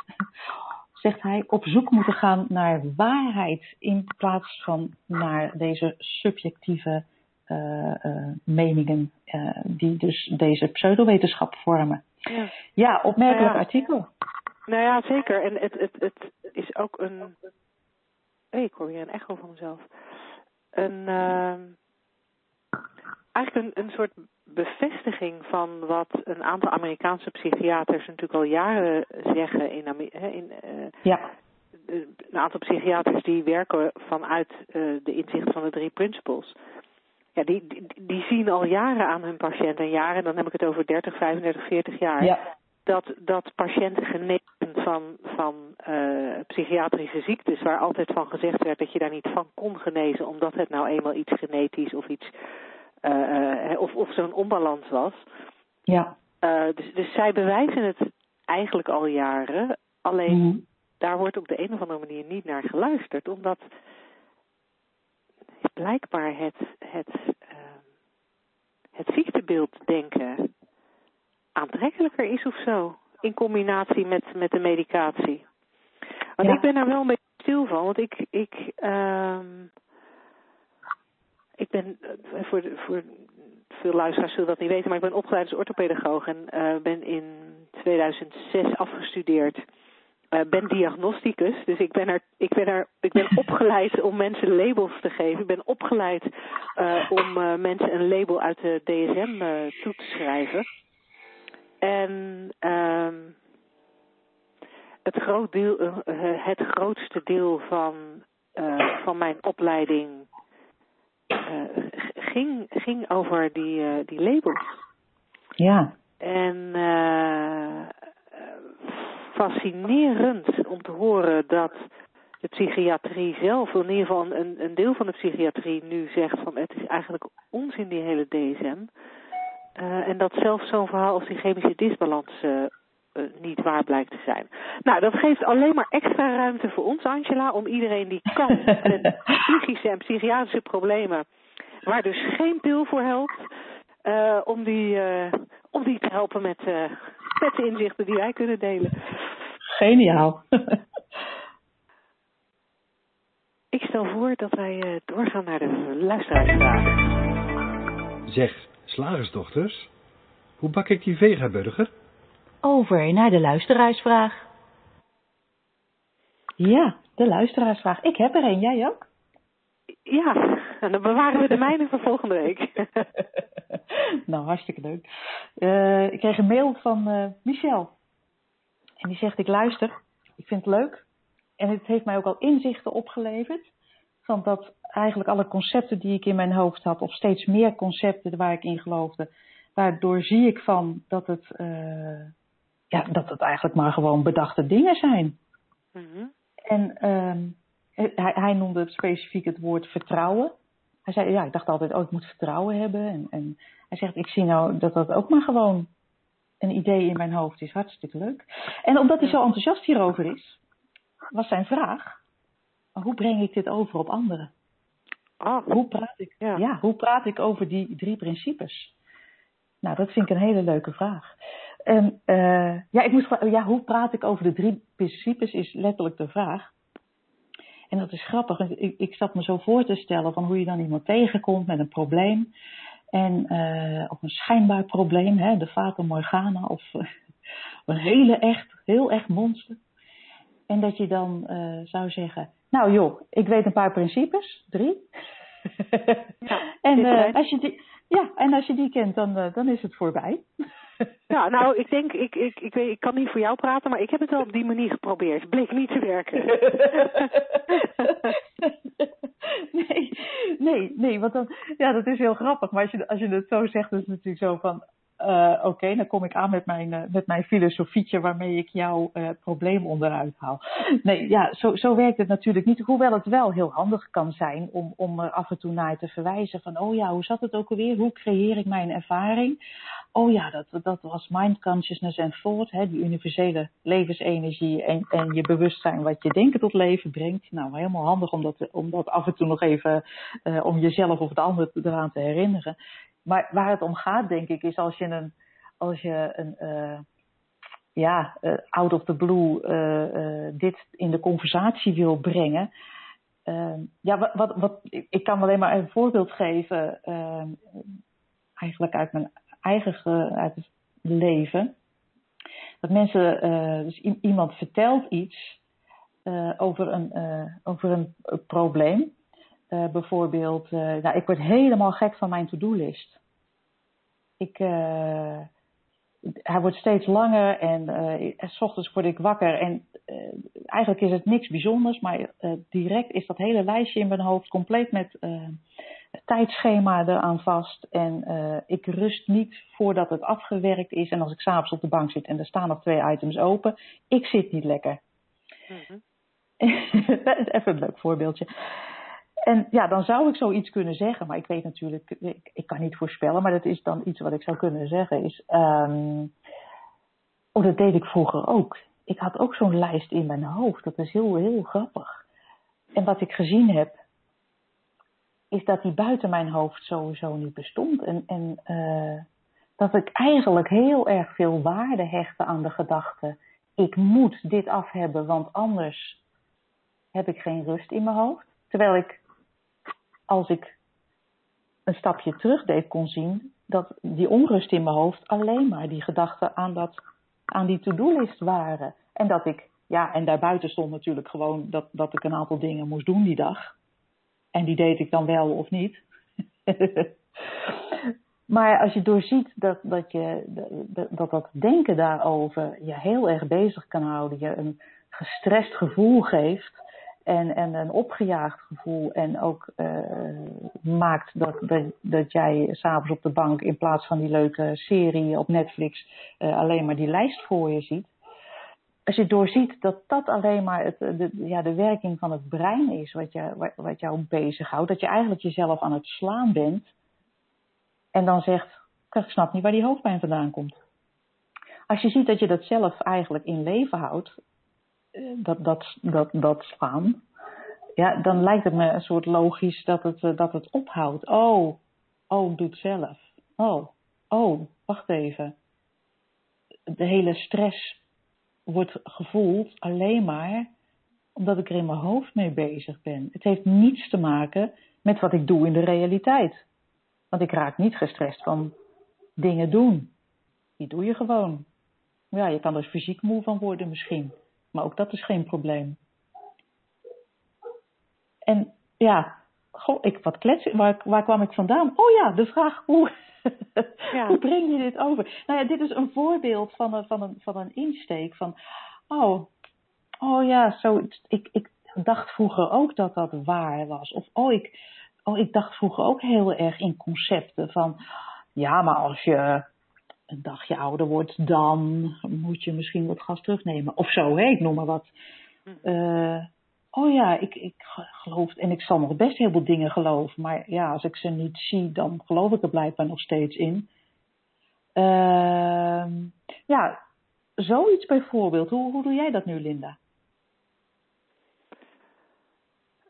zegt hij, op zoek moeten gaan naar waarheid in plaats van naar deze subjectieve eh, eh, meningen eh, die dus deze pseudowetenschap vormen. Ja. Ja, opmerkelijk Ja. artikel. Nou ja, zeker. En het, het, het is ook een. Hey, ik hoor weer een echo van mezelf. Een. ehm, eigenlijk een, een soort bevestiging van wat een aantal Amerikaanse psychiaters natuurlijk al jaren zeggen in, in Ja, een aantal psychiaters die werken vanuit de inzicht van de drie principles. Ja, die, die, die zien al jaren aan hun patiënten, jaren, dan heb ik het over 30, 35, 40 jaar, ja, dat, dat patiënten genezen van, van eh, psychiatrische ziektes, waar altijd van gezegd werd dat je daar niet van kon genezen, omdat het nou eenmaal iets genetisch of iets eh, eh, of, of zo'n onbalans was. ja. Dus, dus zij bewijzen het eigenlijk al jaren, alleen Mhm. daar wordt op de een of andere manier niet naar geluisterd, omdat blijkbaar het, het, ehm, het ziektebeeld denken aantrekkelijker is of zo, in combinatie met, met de medicatie. Want Ja. ik ben daar wel een beetje stil van, want ik, ik, ehm, ik ben, eh, voor, de- voor veel luisteraars zullen dat niet weten, maar ik ben opgeleid als orthopedagoog en eh, ben in 2006 afgestudeerd. Eh, ben diagnosticus, dus ik ben, er, ik, ben er, ik ben opgeleid om mensen labels te geven. Ik ben opgeleid eh, om eh, mensen een label uit de DSM toe te schrijven. En ehm, het, groot deel, het grootste deel van, van mijn opleiding ging, ging over die, die labels. Ja, En eh, fascinerend om te horen dat de psychiatrie zelf, in ieder geval een, een deel van de psychiatrie nu zegt van het is eigenlijk onzin die hele DSM. Eh, en dat zelfs zo'n verhaal als die chemische disbalans eh, eh, niet waar blijkt te zijn. Nou, dat geeft alleen maar extra ruimte voor ons, Angela, om iedereen die kan met psychische en psychiatrische problemen, waar dus geen pil voor helpt, om, die, om die te helpen met, met de inzichten die wij kunnen delen. geniaal. Ik stel voor dat wij eh, doorgaan naar de luisteraarsvraag. Zeg, slagersdochters, hoe bak ik die vegaburger? Over naar de luisteraarsvraag. ja, de luisteraarsvraag. Ik heb er een, jij ook? Ja, en dan bewaren we de mijne voor volgende week. nou, hartstikke leuk. Eh, ik kreeg een mail van eh, Michel. En die zegt, ik luister, ik vind het leuk. En het heeft mij ook al inzichten opgeleverd. Van dat eigenlijk alle concepten die ik in mijn hoofd had, of steeds meer concepten waar ik in geloofde, daardoor zie ik van dat het, eh, ja, dat het eigenlijk maar gewoon bedachte dingen zijn. Mhm. En ehm, hij, hij noemde specifiek het woord vertrouwen. Hij zei, ja, ik dacht altijd, oh, ik moet vertrouwen hebben. En, en hij zegt, ik zie nou dat dat ook maar gewoon een idee in mijn hoofd is. Hartstikke leuk. En omdat hij zo enthousiast hierover is, was zijn vraag, hoe breng ik dit over op anderen? Oh, Hoe praat ik, Ja. ja. hoe praat ik over die drie principes? Nou, dat vind ik een hele leuke vraag. En eh, ja, ik moest, ja, hoe praat ik over de drie principes is letterlijk de vraag. En dat is grappig. Ik, ik zat me zo voor te stellen van hoe je dan iemand tegenkomt met een probleem. En, eh, of een schijnbaar probleem, hè, de Fata Morgana. Of een hele echt, heel echt monster. En dat je dan eh, zou zeggen, nou joh, ik weet een paar principes, drie. en, dit eh, als je die, ja, en als je die kent, dan, dan is het voorbij. Ja, nou, ik denk, ik, ik, ik, weet, ik kan niet voor jou praten, maar ik heb het wel op die manier geprobeerd. Het bleek niet te werken. nee, nee, nee, want dan, ja, dat is heel grappig. Maar als je, als je het zo zegt, is het natuurlijk zo van, eh, oké, dan kom ik aan met mijn, eh, met mijn filosofietje waarmee ik jouw eh, probleem onderuit haal. Nee, ja, zo, zo werkt het natuurlijk niet. Hoewel het wel heel handig kan zijn om, om er af en toe naar te verwijzen van, oh ja, hoe zat het ook alweer? Hoe creëer ik mijn ervaring? Oh ja, dat, dat was mind consciousness en thought, hè, die universele levensenergie en, en je bewustzijn wat je denken tot leven brengt. Nou, helemaal handig om dat, om dat af en toe nog even, eh, om jezelf of de ander eraan te herinneren. Maar waar het om gaat, denk ik, is als je een, als je een, eh, ja, eh, out of the blue dit in de conversatie wil brengen. Eh, ja, wat, wat, wat, ik kan alleen maar een voorbeeld geven, eh, eigenlijk uit mijn eigen het leven. Dat mensen, eh, dus iemand vertelt iets eh, over, een, eh, over een, probleem. Bijvoorbeeld, nou, ik word helemaal gek van mijn to-do-list. Ik, hij wordt steeds langer en eh, s ochtends word ik wakker en eigenlijk is het niks bijzonders, maar direct is dat hele lijstje in mijn hoofd compleet met tijdschema eraan vast. En eh, ik rust niet voordat het afgewerkt is. En als ik s'avonds op de bank zit en er staan nog twee items open, ik zit niet lekker. Mhm. Even een leuk voorbeeldje. En ja, dan zou ik zoiets kunnen zeggen, maar ik weet natuurlijk, ik, ik kan niet voorspellen, maar dat is dan iets wat ik zou kunnen zeggen. Is, ehm, oh, dat deed ik vroeger ook. Ik had ook zo'n lijst in mijn hoofd. Dat is heel, heel grappig. En wat ik gezien heb, is dat die buiten mijn hoofd sowieso niet bestond. En, en eh, dat ik eigenlijk heel erg veel waarde hechtte aan de gedachte: ik moet dit af hebben, want anders heb ik geen rust in mijn hoofd. Terwijl ik, als ik een stapje terug deed, kon zien dat die onrust in mijn hoofd alleen maar die gedachten aan, dat, aan die to-do-list waren. En dat ik, ja, en daarbuiten stond natuurlijk gewoon dat, dat ik een aantal dingen moest doen die dag. En die deed ik dan wel of niet. maar als je doorziet dat dat, je, dat, dat denken daarover je heel erg bezig kan houden, je een gestrest gevoel geeft en, en een opgejaagd gevoel en ook uh, maakt dat, dat, dat jij s'avonds op de bank in plaats van die leuke serie op Netflix uh, alleen maar die lijst voor je ziet. Als je doorziet dat dat alleen maar het, de, ja, de werking van het brein is wat, je, wat jou bezighoudt, dat je eigenlijk jezelf aan het slaan bent en dan zegt, ik snap niet waar die hoofdpijn vandaan komt. Als je ziet dat je dat zelf eigenlijk in leven houdt, dat, dat, dat, dat slaan, ja, dan lijkt het me een soort logisch dat het, dat het ophoudt. Oh, oh, doet zelf. Oh, oh, wacht even. De hele stress wordt gevoeld alleen maar omdat ik er in mijn hoofd mee bezig ben. Het heeft niets te maken met wat ik doe in de realiteit. Want ik raak niet gestrest van dingen doen. Die doe je gewoon. Ja, je kan er fysiek moe van worden misschien. Maar ook dat is geen probleem. En ja, goh, ik wat klets, waar, waar kwam ik vandaan? Oh ja, de vraag hoe, ja. hoe breng je dit over? Nou ja, dit is een voorbeeld van een, van een, van een insteek van, oh, oh ja, zo, ik, ik dacht vroeger ook dat dat waar was. Of oh ik, oh, ik dacht vroeger ook heel erg in concepten van, ja, maar als je een dagje ouder wordt, dan moet je misschien wat gas terugnemen. Of zo, hè? ik noem maar wat. Uh, oh ja, ik, ik geloof, en ik zal nog best heel veel dingen geloven, maar ja, als ik ze niet zie, dan geloof ik er blijkbaar nog steeds in. Uh, ja, zoiets bijvoorbeeld. Hoe, hoe doe jij dat nu, Linda?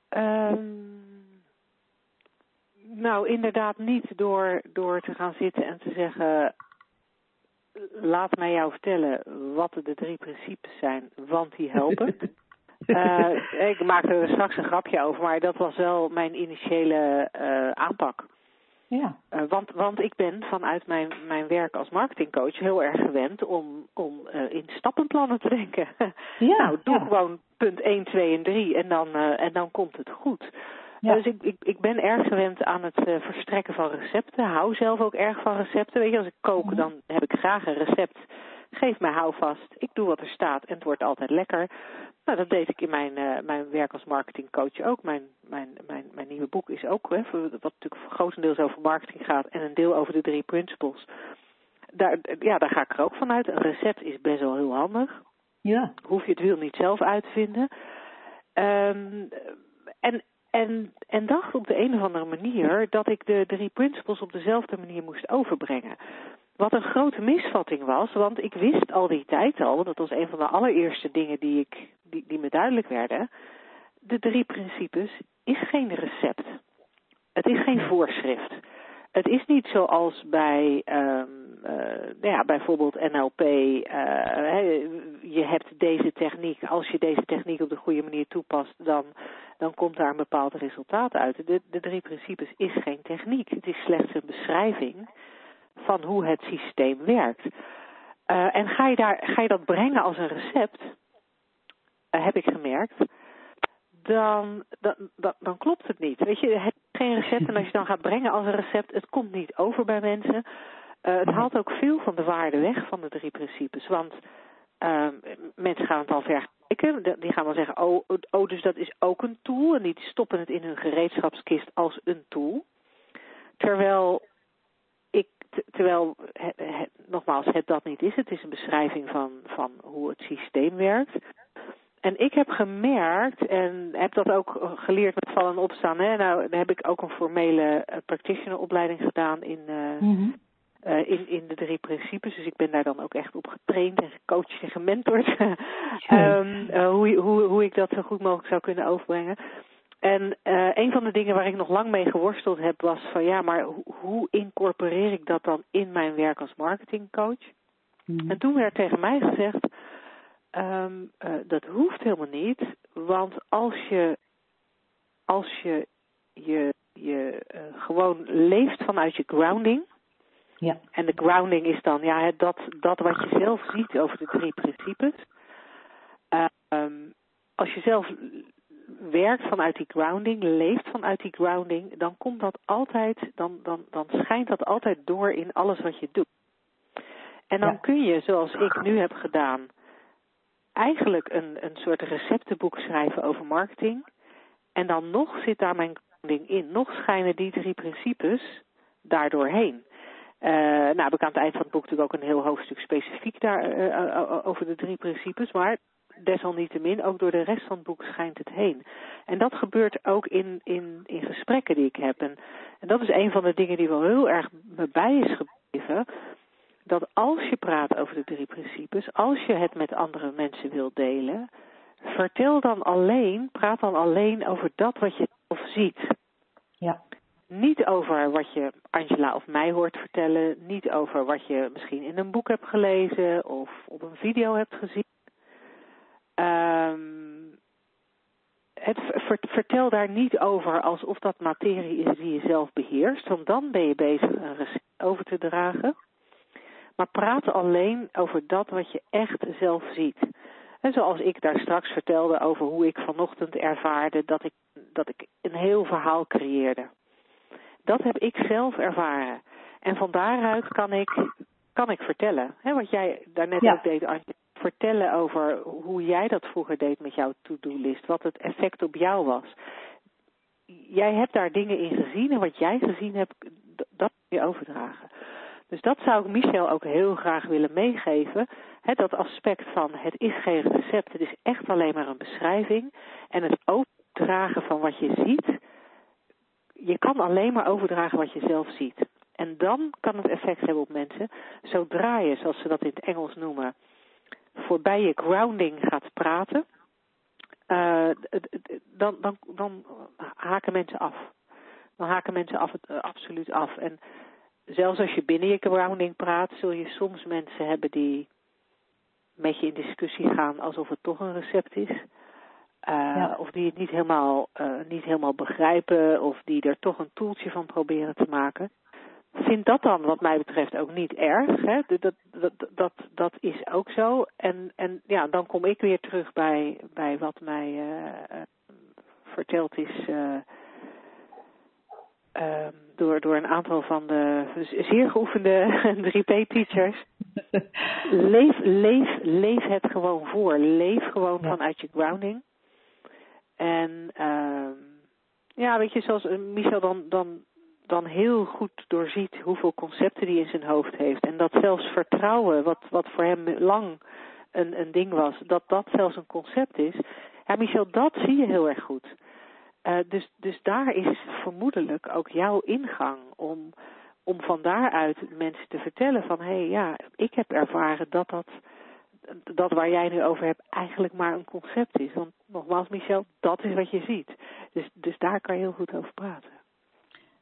Um, nou, inderdaad niet door, door te gaan zitten en te zeggen... Laat mij jou vertellen wat de drie principes zijn, want die helpen. uh, ik maakte er straks een grapje over, maar dat was wel mijn initiële uh, aanpak. Ja. Uh, want, want ik ben vanuit mijn, mijn werk als marketingcoach heel erg gewend om, om in stappenplannen te denken. Ja, nou, doe ja. gewoon punt 1, 2 en 3 en dan, en dan komt het goed. Ja. Dus ik, ik, ik ben erg gewend aan het verstrekken van recepten. Hou zelf ook erg van recepten. Weet je, als ik kook, Mhm. dan heb ik graag een recept. Geef mij houvast. Ik doe wat er staat en het wordt altijd lekker. Nou, dat deed ik in mijn, uh, mijn werk als marketingcoach ook. Mijn, mijn, mijn, mijn nieuwe boek is ook, hè, voor, wat natuurlijk grotendeels over marketing gaat en een deel over de drie principles. Daar, ja, daar ga ik er ook vanuit. Een recept is best wel heel handig. Ja. Hoef je het wiel niet zelf uit te vinden. Um, en, en, en dacht op de een of andere manier dat ik de drie principles op dezelfde manier moest overbrengen. Wat een grote misvatting was, want ik wist al die tijd al, dat was een van de allereerste dingen die, ik, die, die me duidelijk werden. De drie principes is geen recept. Het is geen voorschrift. Het is niet zoals bij um, uh, nou ja, bijvoorbeeld NLP. Uh, je hebt deze techniek. Als je deze techniek op de goede manier toepast, dan, dan komt daar een bepaald resultaat uit. De, de drie principes is geen techniek. Het is slechts een beschrijving van hoe het systeem werkt. Uh, en ga je, daar, ga je dat brengen als een recept, uh, heb ik gemerkt, dan, dan, dan, dan, klopt het niet. Weet je, het is geen recept en als je dan gaat brengen als een recept, het komt niet over bij mensen. Uh, het haalt ook veel van de waarde weg van de drie principes. Want mensen gaan het al vergelijken. Die gaan dan zeggen, oh, oh, dus dat is ook een tool. En die stoppen het in hun gereedschapskist als een tool. Terwijl terwijl, het, nogmaals, het dat niet is. Het is een beschrijving van, van hoe het systeem werkt. En ik heb gemerkt, en heb dat ook geleerd met vallen en opstaan. Hè? Nou, daar heb ik ook een formele uh, practitioneropleiding gedaan in, uh, mm -hmm. uh, in, in de drie principes. Dus ik ben daar dan ook echt op getraind en gecoacht en gementord. um, hoe, hoe, hoe ik dat zo goed mogelijk zou kunnen overbrengen. En uh, een van de dingen waar ik nog lang mee geworsteld heb was van ja, maar ho hoe incorporeer ik dat dan in mijn werk als marketingcoach? Mm. En toen werd tegen mij gezegd, um, uh, dat hoeft helemaal niet, want als je, als je je, je uh, gewoon leeft vanuit je grounding, ja. en de grounding is dan ja, dat, dat wat je zelf ziet over de drie principes, um, als je zelf werkt vanuit die grounding, leeft vanuit die grounding, dan komt dat altijd, dan, dan, dan schijnt dat altijd door in alles wat je doet. En dan Ja. kun je, zoals ik nu heb gedaan, eigenlijk een, een soort receptenboek schrijven over marketing. En dan nog zit daar mijn grounding in. Nog schijnen die drie principes daardoorheen. Uh, nou heb ik aan het eind van het boek natuurlijk ook een heel hoofdstuk specifiek daar uh, over de drie principes. Maar desalniettemin, ook door de rest van het boek schijnt het heen. En dat gebeurt ook in, in, in gesprekken die ik heb. En, en dat is een van de dingen die wel heel erg me bij is gebleven. Dat als je praat over de drie principes, als je het met andere mensen wilt delen, vertel dan alleen, praat dan alleen over dat wat je zelf ziet. Ja. Niet over wat je Angela of mij hoort vertellen, niet over wat je misschien in een boek hebt gelezen of op een video hebt gezien. Um, het, vertel daar niet over alsof dat materie is die je zelf beheerst, want dan ben je bezig een recept over te dragen. Maar praat alleen over dat wat je echt zelf ziet. En zoals ik daar straks vertelde over hoe ik vanochtend ervaarde dat ik, dat ik een heel verhaal creëerde. Dat heb ik zelf ervaren. En van daaruit kan ik, kan ik vertellen. He, wat jij daarnet Ja. ook deed, Antje vertellen over hoe jij dat vroeger deed met jouw to-do-list. Wat het effect op jou was. Jij hebt daar dingen in gezien en wat jij gezien hebt, dat kun je overdragen. Dus dat zou ik Michel ook heel graag willen meegeven. Dat aspect van het is geen recept, het is echt alleen maar een beschrijving. En het overdragen van wat je ziet, je kan alleen maar overdragen wat je zelf ziet. En dan kan het effect hebben op mensen. Zodra je, zoals ze dat in het Engels noemen, voorbij je grounding gaat praten, uh, dan, dan, dan haken mensen af. Dan haken mensen af, uh, absoluut af. En zelfs als je binnen je grounding praat, zul je soms mensen hebben die met je in discussie gaan alsof het toch een recept is. Uh, ja. Of die het niet helemaal, uh, niet helemaal begrijpen, of die er toch een toeltje van proberen te maken. Vind dat dan, wat mij betreft, ook niet erg. Hè? Dat, dat, dat, dat is ook zo. En, en ja, dan kom ik weer terug bij, bij wat mij uh, verteld is Ehm, door, door een aantal van de zeer geoefende 3P-teachers. leef, leef, leef het gewoon voor. Leef gewoon vanuit je grounding. En uh, ja, weet je, zoals Michel dan, dan, dan heel goed doorziet hoeveel concepten hij in zijn hoofd heeft. En dat zelfs vertrouwen, wat, wat voor hem lang een, een ding was, dat dat zelfs een concept is. Ja, Michel, dat zie je heel erg goed. Uh, dus, dus daar is vermoedelijk ook jouw ingang om, om van daaruit mensen te vertellen van hé hey, ja, ik heb ervaren dat dat, dat waar jij nu over hebt eigenlijk maar een concept is. Want nogmaals Michel, dat is wat je ziet. Dus, dus daar kan je heel goed over praten.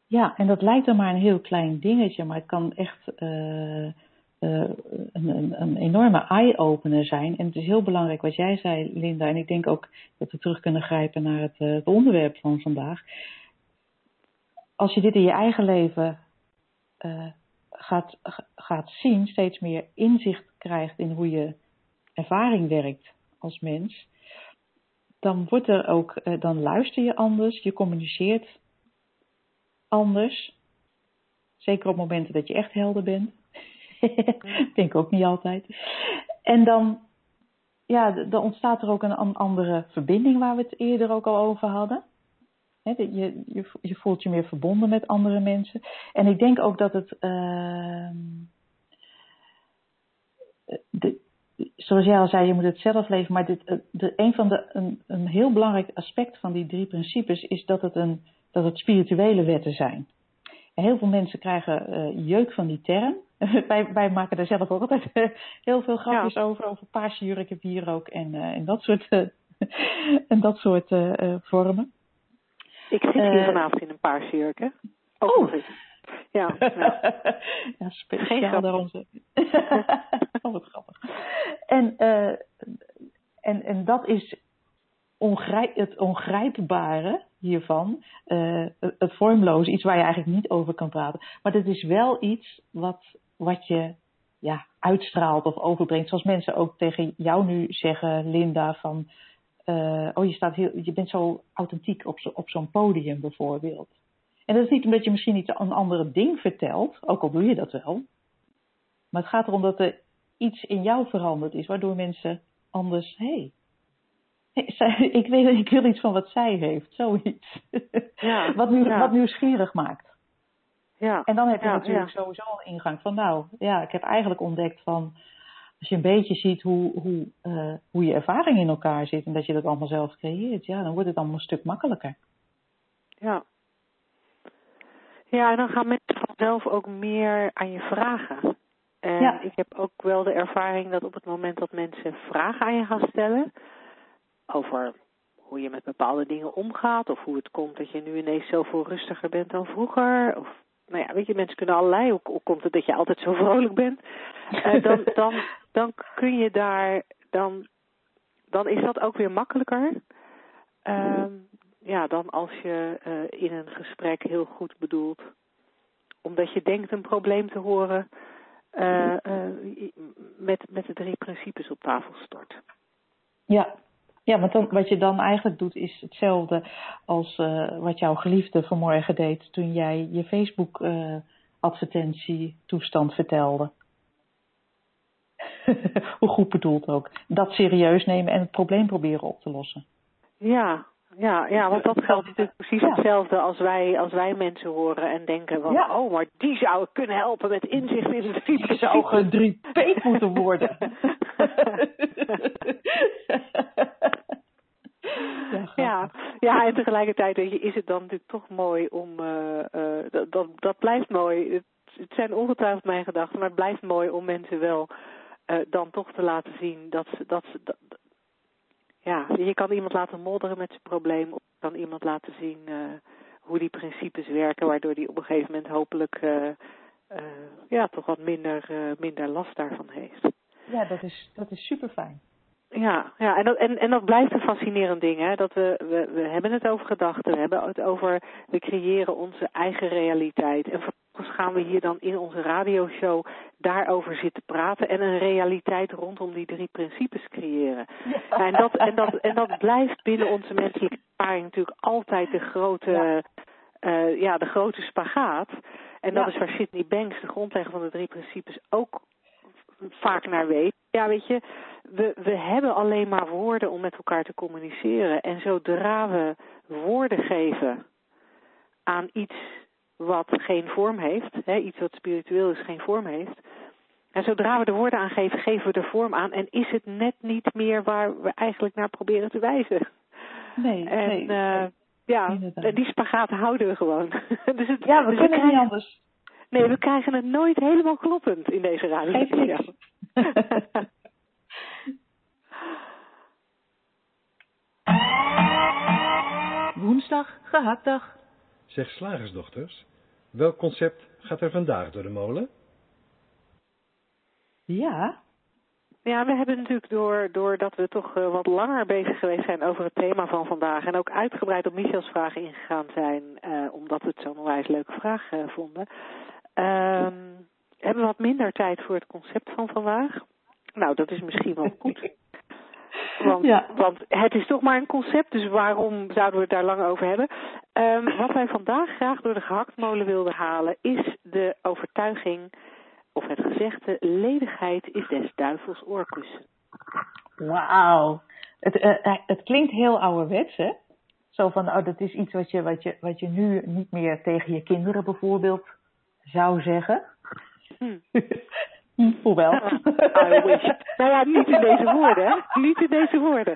Ja, en dat lijkt dan maar een heel klein dingetje, maar het kan echt uh, uh, een, een, een, enorme eye-opener zijn. En het is heel belangrijk wat jij zei, Linda. En ik denk ook dat we terug kunnen grijpen naar het, uh, het onderwerp van vandaag. Als je dit in je eigen leven gaat, gaat zien, steeds meer inzicht krijgt in hoe je ervaring werkt als mens, dan wordt er ook, dan luister je anders, je communiceert anders. Zeker op momenten dat je echt helder bent. Denk ook niet altijd. En dan, ja, dan ontstaat er ook een andere verbinding waar we het eerder ook al over hadden. je, je, je, voelt je meer verbonden met andere mensen. En ik denk ook dat het, uh, de, zoals jij al zei, je moet het zelf leven. Maar dit, de, een van de, een, een heel belangrijk aspect van die drie principes is dat het, een, dat het spirituele wetten zijn. En heel veel mensen krijgen uh, jeuk van die term. wij, wij maken daar zelf ook altijd heel veel grapjes ja. over, over paarse jurken, wierook en, uh, en dat soort, uh, en dat soort vormen. Ik zit hier vanavond in een paarse jurk, hè? Ook oh. Ja, ja. ja speciaal daar onze. oh, wat grappig. En, en, en dat is ongrijp, het ongrijpbare hiervan, uh, het vormloze, iets waar je eigenlijk niet over kan praten. Maar het is wel iets wat, wat je ja, uitstraalt of overbrengt. Zoals mensen ook tegen jou nu zeggen, Linda, van uh, oh je, staat heel, je bent zo authentiek op, zo, op zo'n podium bijvoorbeeld. En dat is niet omdat je misschien iets een andere ding vertelt, ook al doe je dat wel. Maar het gaat erom dat er iets in jou veranderd is, waardoor mensen anders, hey, ik, weet, ik wil iets van wat zij heeft, zoiets. Ja, wat, nu, ja. wat nieuwsgierig maakt. Ja. En dan heb je ja, natuurlijk sowieso een ingang van, nou ja, ik heb eigenlijk ontdekt van, als je een beetje ziet hoe, hoe, uh, hoe je ervaring in elkaar zit en dat je dat allemaal zelf creëert, ja, dan wordt het allemaal een stuk makkelijker. Ja. Ja, en dan gaan mensen vanzelf ook meer aan je vragen. En ja. ik heb ook wel de ervaring dat op het moment dat mensen vragen aan je gaan stellen, over hoe je met bepaalde dingen omgaat. Of hoe het komt dat je nu ineens zoveel rustiger bent dan vroeger. Of, nou ja, weet je, mensen kunnen allerlei. Hoe, hoe komt het dat je altijd zo vrolijk bent? Uh, dan, dan, dan kun je daar, dan, dan is dat ook weer makkelijker. Uh, ja, dan als je uh, in een gesprek heel goed bedoelt. Omdat je denkt een probleem te horen. Uh, met, met de drie principes op tafel stort. Ja, ja, want dan, wat je dan eigenlijk doet is hetzelfde als uh, wat jouw geliefde vanmorgen deed toen jij je Facebook uh, advertentie toestand vertelde. Hoe goed bedoeld ook. Dat serieus nemen en het probleem proberen op te lossen. Ja, Ja, ja, want dat geldt natuurlijk precies Ja. hetzelfde als wij, als wij mensen horen en denken van, Ja. oh, maar die zou kunnen helpen met inzicht in de drie Die zou gedriepeed moeten worden. ja. Ja, en tegelijkertijd weet je, is het dan natuurlijk toch mooi om, eh, eh, dat, dat, dat blijft mooi. Het, het zijn ongetwijfeld mijn gedachten, maar het blijft mooi om mensen wel eh, dan toch te laten zien dat ze, dat ze, dat, ja, je kan iemand laten modderen met zijn probleem, of je kan iemand laten zien eh, hoe die principes werken, waardoor die op een gegeven moment hopelijk, eh, eh, ja, toch wat minder, minder last daarvan heeft. ja, dat is, dat is super fijn. Ja, ja en, dat, en, en dat blijft een fascinerend ding. Hè? Dat we, we, we hebben het over gedachten, we hebben het over, we creëren onze eigen realiteit. En gaan we hier dan in onze radioshow daarover zitten praten en een realiteit rondom die drie principes creëren. Ja, en, dat, en, dat, en dat blijft binnen onze menselijke ervaring natuurlijk altijd de grote, Ja. eh, ja, de grote spagaat. En dat Ja. is waar Sydney Banks, de grondlegger van de drie principes, ook vaak naar weet. Ja, weet je, we, we hebben alleen maar woorden om met elkaar te communiceren. En zodra we woorden geven aan iets wat geen vorm heeft, hè, iets wat spiritueel is, geen vorm heeft. En zodra we er woorden aan geven, geven we er vorm aan. En is het net niet meer waar we eigenlijk naar proberen te wijzen. Nee, En nee. eh, ja, Inderdaad. die spagaat houden we gewoon. dus het, ja, we dus kunnen krijgen- niet anders. Nee, we krijgen het nooit helemaal kloppend in deze radio. Niks. Woensdag, gehaktdag. Zeg slagersdochters, welk concept gaat er vandaag door de molen? ja, Ja, we hebben natuurlijk door, doordat we toch eh, wat langer bezig geweest zijn over het thema van vandaag en ook uitgebreid op Michels vragen ingegaan zijn, eh, omdat we het zo'n onwijs leuke vraag eh, vonden, ehm, hebben we wat minder tijd voor het concept van vandaag. Nou, dat is misschien wel goed. Want, Ja. want het is toch maar een concept, dus waarom zouden we het daar lang over hebben? Ehm, wat wij vandaag graag door de gehaktmolen wilden halen, is de overtuiging, of het gezegde, ledigheid is des duivels oorkussen. Wauw. Het, eh, eh, het klinkt heel ouderwets, hè? Zo van, oh, dat is iets wat je, wat, je, wat je nu niet meer tegen je kinderen bijvoorbeeld zou zeggen. Hm. Hm, Hoewel. I wish. Nou ja, niet in deze woorden, hè? Niet in deze woorden.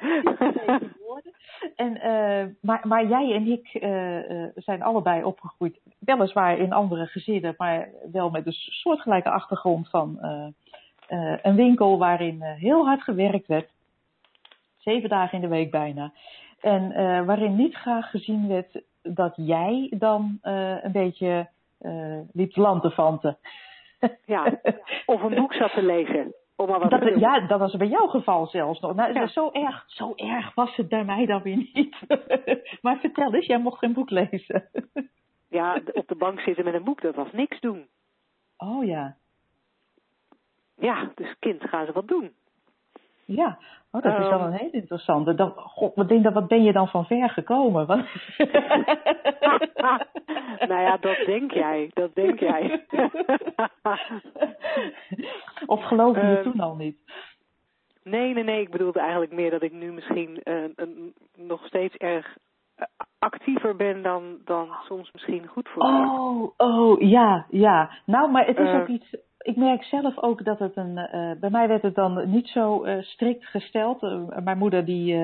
En, eh, maar, maar jij en ik eh, eh, zijn allebei opgegroeid, weliswaar in andere gezinnen, maar wel met een soortgelijke achtergrond van een winkel waarin heel hard gewerkt werd. Zeven dagen in de week bijna. En waarin niet graag gezien werd dat jij dan een beetje liep te lanterfanten. Ja, of een boek zat te lezen. Om maar wat te Dat, ja, dat was bij jouw geval zelfs nog. Nou, Ja. zo, erg, zo erg was het bij mij dan weer niet. maar vertel eens, jij mocht geen boek lezen. Ja, op de bank zitten met een boek, dat was niks doen. oh ja, Ja, dus kind, gaan ze wat doen. Ja. Oh, dat is wel Ehm. een heel interessante. Dan, God, wat, denk, wat ben je dan van ver gekomen? Wat... nou ja, dat denk jij, dat denk jij. of geloofde je Ehm. toen al niet? Nee, nee, nee. Ik bedoelde eigenlijk meer dat ik nu misschien eh, een, nog steeds erg eh, actiever ben dan, dan soms misschien goed voor me. Oh, oh, ja, ja. Nou, maar het is ook iets. Ik merk zelf ook dat het een. eh, bij mij werd het dan niet zo eh, strikt gesteld. Eh, mijn moeder die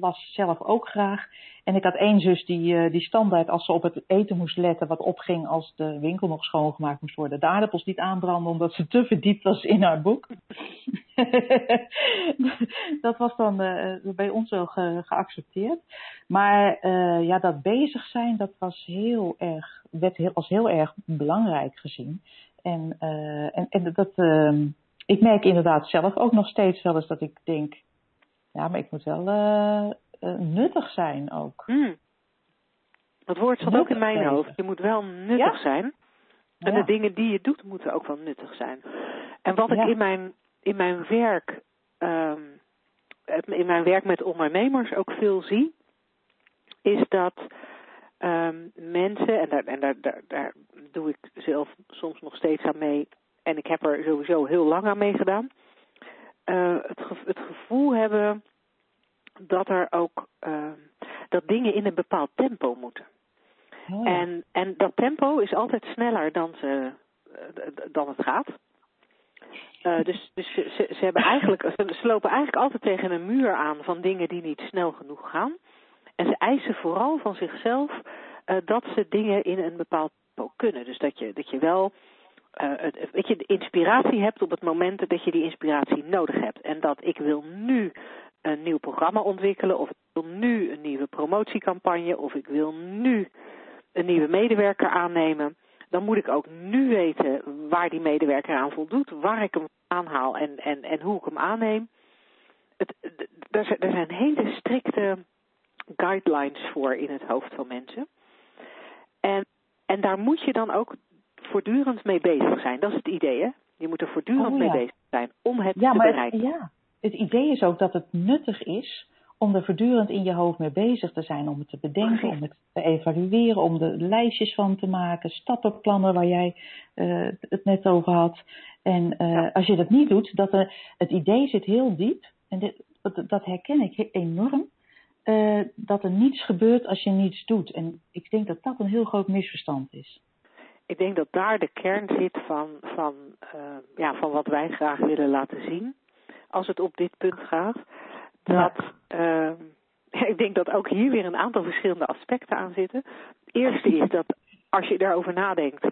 las zelf ook graag. En ik had één zus die, die standaard, als ze op het eten moest letten, wat opging als de winkel nog schoongemaakt moest worden, de aardappels niet aanbranden omdat ze te verdiept was in haar boek. dat was dan bij ons wel ge- geaccepteerd. Maar ja, dat bezig zijn, dat was heel erg, werd als heel erg belangrijk gezien. En, eh, en, en dat, ehm, ik merk inderdaad zelf ook nog steeds wel eens dat ik denk, ja, maar ik moet wel eh, eh, nuttig zijn ook. Hmm. Dat woord zat ook in mijn hoofd. Je moet wel nuttig Ja? zijn. En Ja. de dingen die je doet moeten ook wel nuttig zijn. En wat Ja. ik in mijn, in mijn werk, ehm, in mijn werk met ondernemers ook veel zie, is dat ehm, mensen, en, daar, en daar, daar, daar doe ik zelf soms nog steeds aan mee, en ik heb er sowieso heel lang aan meegedaan, eh, het, ge- het gevoel hebben dat er ook, ehm, dat dingen in een bepaald tempo moeten. Oh. En, en dat tempo is altijd sneller dan, ze, eh, dan het gaat. Eh, dus dus ze, ze, hebben eigenlijk, ze, ze lopen eigenlijk altijd tegen een muur aan van dingen die niet snel genoeg gaan. En ze eisen vooral van zichzelf eh, dat ze dingen in een bepaald tempo kunnen. Dus dat je, dat je wel eh, weet je, de inspiratie hebt op het moment dat je die inspiratie nodig hebt. En dat ik wil nu een nieuw programma ontwikkelen, of ik wil nu een nieuwe promotiecampagne, of ik wil nu een nieuwe medewerker aannemen. Dan moet ik ook nu weten waar die medewerker aan voldoet, waar ik hem aanhaal en, en, en hoe ik hem aanneem. Het, er zijn hele strikte guidelines voor in het hoofd van mensen. En, en daar moet je dan ook voortdurend mee bezig zijn. Dat is het idee, hè? Je moet er voortdurend Oh, mee bezig zijn om het Ja, te maar het, bereiken. ja, het idee is ook dat het nuttig is om er voortdurend in je hoofd mee bezig te zijn. Om het te bedenken, om het te evalueren, om er lijstjes van te maken, stappenplannen waar jij eh, het net over had. En eh, Ja. als je dat niet doet, dat er, het idee zit heel diep, en dit, dat, herken ik enorm, eh, dat er niets gebeurt als je niets doet. En ik denk dat dat een heel groot misverstand is. Ik denk dat daar de kern zit van, van, eh, ja, van wat wij graag willen laten zien. Als het op dit punt gaat. Dat, eh, ik denk dat ook hier weer een aantal verschillende aspecten aan zitten. Het eerste is dat als je daarover nadenkt,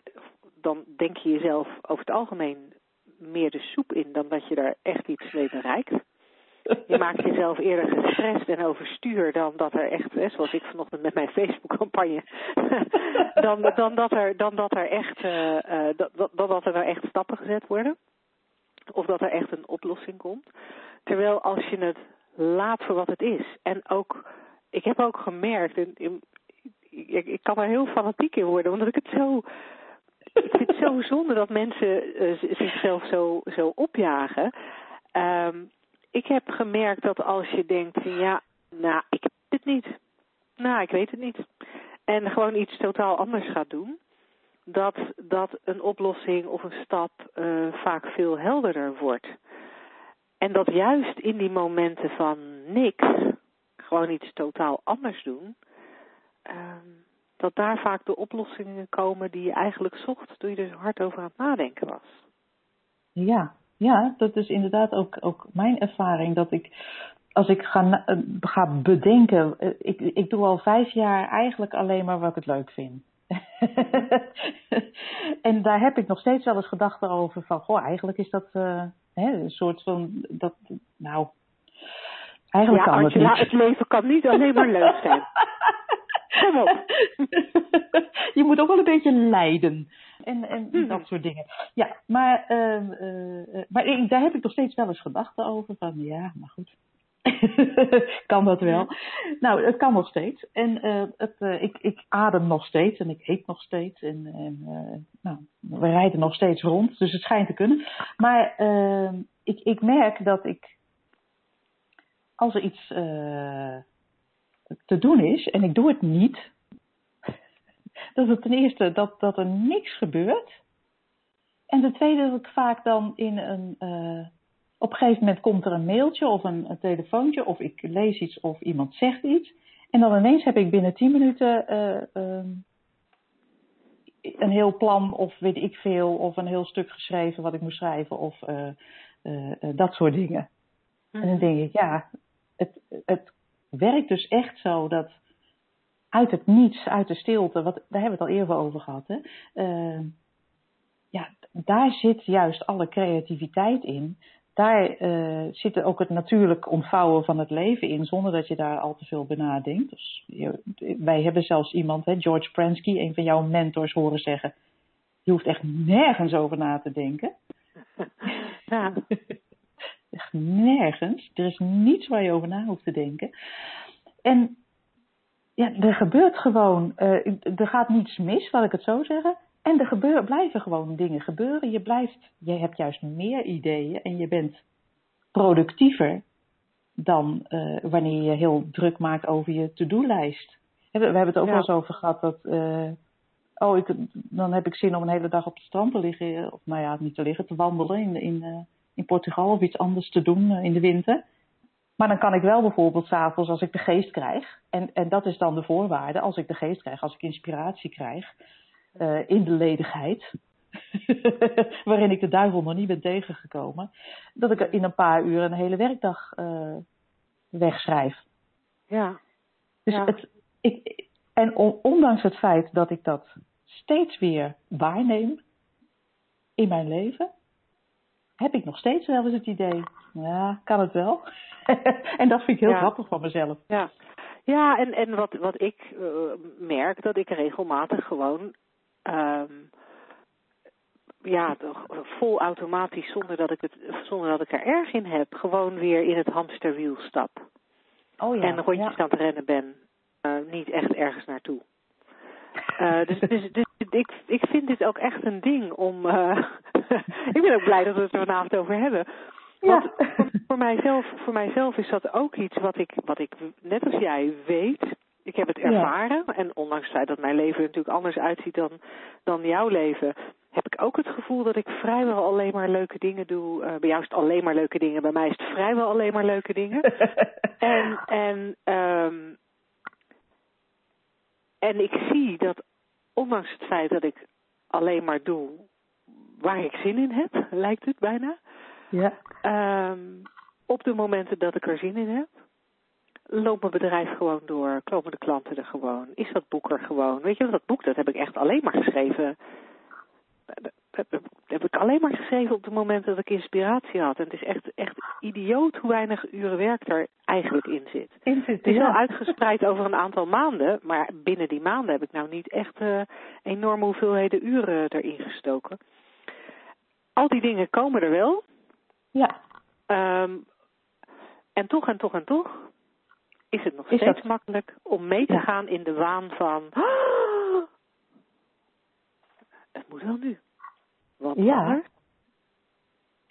dan denk je jezelf over het algemeen meer de soep in dan dat je daar echt iets mee bereikt. Je maakt jezelf eerder gestrest en overstuur dan dat er echt, zoals ik vanochtend met mijn Facebook-campagne, dan, dan, dat er, dan dat er echt, eh, dat, dat, dat er nou echt stappen gezet worden. Of dat er echt een oplossing komt. Terwijl als je het laat voor wat het is. En ook, ik heb ook gemerkt, en, ik, ik kan er heel fanatiek in worden, omdat ik het zo, ik vind het zo zonde dat mensen eh, zichzelf zo, zo opjagen. Ehm, ik heb gemerkt dat als je denkt, ja, nou, ik weet het niet. Nou, ik weet het niet. En gewoon iets totaal anders gaat doen. Dat, dat een oplossing of een stap eh, vaak veel helderder wordt. En dat juist in die momenten van niks, gewoon iets totaal anders doen, ehm, dat daar vaak de oplossingen komen die je eigenlijk zocht toen je er hard over aan het nadenken was. Ja, ja, dat is inderdaad ook, ook mijn ervaring. Dat ik, als ik ga, eh, ga bedenken, eh, ik, ik doe al vijf jaar eigenlijk alleen maar wat ik leuk vind. en daar heb ik nog steeds wel eens gedachten over van, goh, eigenlijk is dat eh, hè, een soort van, dat, nou, eigenlijk ja, kan het niet. het leven kan niet alleen maar leuk zijn. Kom op. je moet ook wel een beetje lijden. En, en Mhm. dat soort dingen. Ja, maar, ehm, eh, maar ik- daar heb ik nog steeds wel eens gedachten over. Van ja, maar goed. kan dat wel? Nou, het kan nog steeds. En eh, het, eh, ik, ik adem nog steeds en ik eet nog steeds. En, en nou, we rijden nog steeds rond, dus het schijnt te kunnen. Maar ehm, ik, ik merk dat ik, als er iets te doen is en ik doe het niet, dat het ten eerste dat, dat er niks gebeurt. En ten tweede dat ik vaak dan in een. eh, op een gegeven moment komt er een mailtje of een, een telefoontje of ik lees iets of iemand zegt iets. En dan ineens heb ik binnen 10 minuten eh, ehm, een heel plan of weet ik veel of een heel stuk geschreven wat ik moet schrijven of eh, dat soort dingen. En dan denk ik, ja, het, het werkt dus echt zo dat uit het niets, uit de stilte, wat, daar hebben we het al eerder over gehad, hè? eh, ja, daar zit juist alle creativiteit in. Daar eh, zit ook het natuurlijk ontvouwen van het leven in, zonder dat je daar al te veel bij nadenkt. Dus, wij hebben zelfs iemand, hè, George Pransky, een van jouw mentors, horen zeggen: Je hoeft echt nergens over na te denken. Ja. Echt nergens. Er is niets waar je over na hoeft te denken. En ja, er gebeurt gewoon, eh, er gaat niets mis, laat ik het zo zeggen. En er gebeur, blijven gewoon dingen gebeuren. Je blijft, je hebt juist meer ideeën en je bent productiever dan eh, wanneer je heel druk maakt over je to-do-lijst. We we hebben het ook Ja. wel eens over gehad dat, eh, oh, ik, dan heb ik zin om een hele dag op het strand te liggen, of nou ja, niet te liggen, te wandelen in, in, in Portugal of iets anders te doen eh, in de winter. Maar dan kan ik wel bijvoorbeeld s'avonds, als ik de geest krijg, en, en dat is dan de voorwaarde, als ik de geest krijg, als ik inspiratie krijg, uh, in de ledigheid, waarin ik de duivel nog niet ben tegengekomen, dat ik in een paar uur een hele werkdag uh, wegschrijf. Ja. Dus ja. Het, ik, en ondanks het feit dat ik dat steeds weer waarneem in mijn leven, heb ik nog steeds wel eens het idee, ja, kan het wel? en dat vind ik heel Ja. grappig van mezelf. Ja, ja en, en wat, wat ik uh, merk, dat ik regelmatig gewoon, um, ja, vol automatisch, zonder dat, ik het, zonder dat ik er erg in heb, gewoon weer in het hamsterwiel stap. Oh ja, en rondjes ja. aan het rennen ben. Uh, niet echt ergens naartoe. Uh, dus, dus, dus ik, ik vind dit ook echt een ding om. Uh, ik ben ook blij dat we het er vanavond over hebben. Want Ja. voor, voor, mijzelf, voor mijzelf is dat ook iets wat ik, wat ik, net als jij, weet. Ik heb het Ja. ervaren. En ondanks het feit dat mijn leven er natuurlijk anders uitziet dan, dan jouw leven. Heb ik ook het gevoel dat ik vrijwel alleen maar leuke dingen doe. Uh, bij jou is het alleen maar leuke dingen. Bij mij is het vrijwel alleen maar leuke dingen. En, en, um, en ik zie dat ondanks het feit dat ik alleen maar doe waar ik zin in heb, lijkt het bijna. ja. Um, op de momenten dat ik er zin in heb, loopt mijn bedrijf gewoon door, komen de klanten er gewoon, is dat boek er gewoon. Weet je, dat boek dat heb ik echt alleen maar geschreven. Dat heb ik alleen maar geschreven op de momenten dat ik inspiratie had. En het is echt, echt idioot hoe weinig uren werk er eigenlijk in zit. In zit, Het is ja. wel uitgespreid over een aantal maanden, maar binnen die maanden heb ik nou niet echt uh, enorme hoeveelheden uren erin gestoken. Al die dingen komen er wel. Ja, Um, en toch en toch en toch is het nog Is steeds dat- makkelijk om mee te Ja. gaan in de waan van. "Ah, het moet wel nu. Want Ja.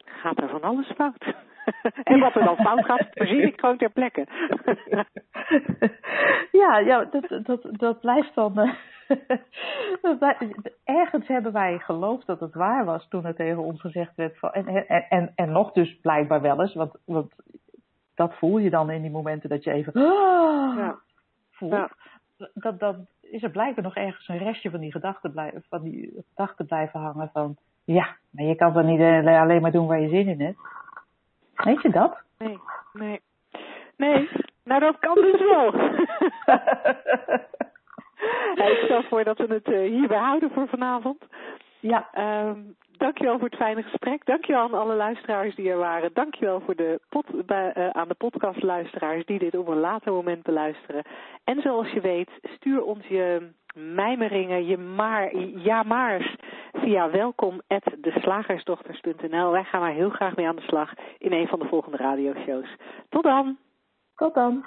gaat er van alles fout. en wat er dan fout gaat, verzin ik gewoon ter plekke. ja, ja dat, dat, dat blijft dan. eh, dat blijft- ergens hebben wij geloofd dat het waar was toen er tegen ons gezegd werd. Van, en, en, en, en nog dus blijkbaar wel eens, want, want dat voel je dan in die momenten dat je even. ja. voelt. Ja. Dat, dat is er blijkbaar nog ergens een restje van die gedachten blijven, van die gedachten blijven hangen van. Ja, maar je kan toch niet eh, alleen maar doen waar je zin in hebt. Weet je dat? Nee, nee. Nee, nou dat kan dus wel. Ja, ik stel voor dat we het uh, hierbij houden voor vanavond. ja, Um, dankjewel voor het fijne gesprek. Dankjewel aan alle luisteraars die er waren. Dankjewel voor de pod, bij, uh, aan de podcastluisteraars die dit op een later moment beluisteren. En zoals je weet, stuur ons je mijmeringen, je maar, ja maars via welkom deslagersdochters.nl. Wij gaan maar heel graag mee aan de slag in een van de volgende radioshows. Tot dan! tot dan.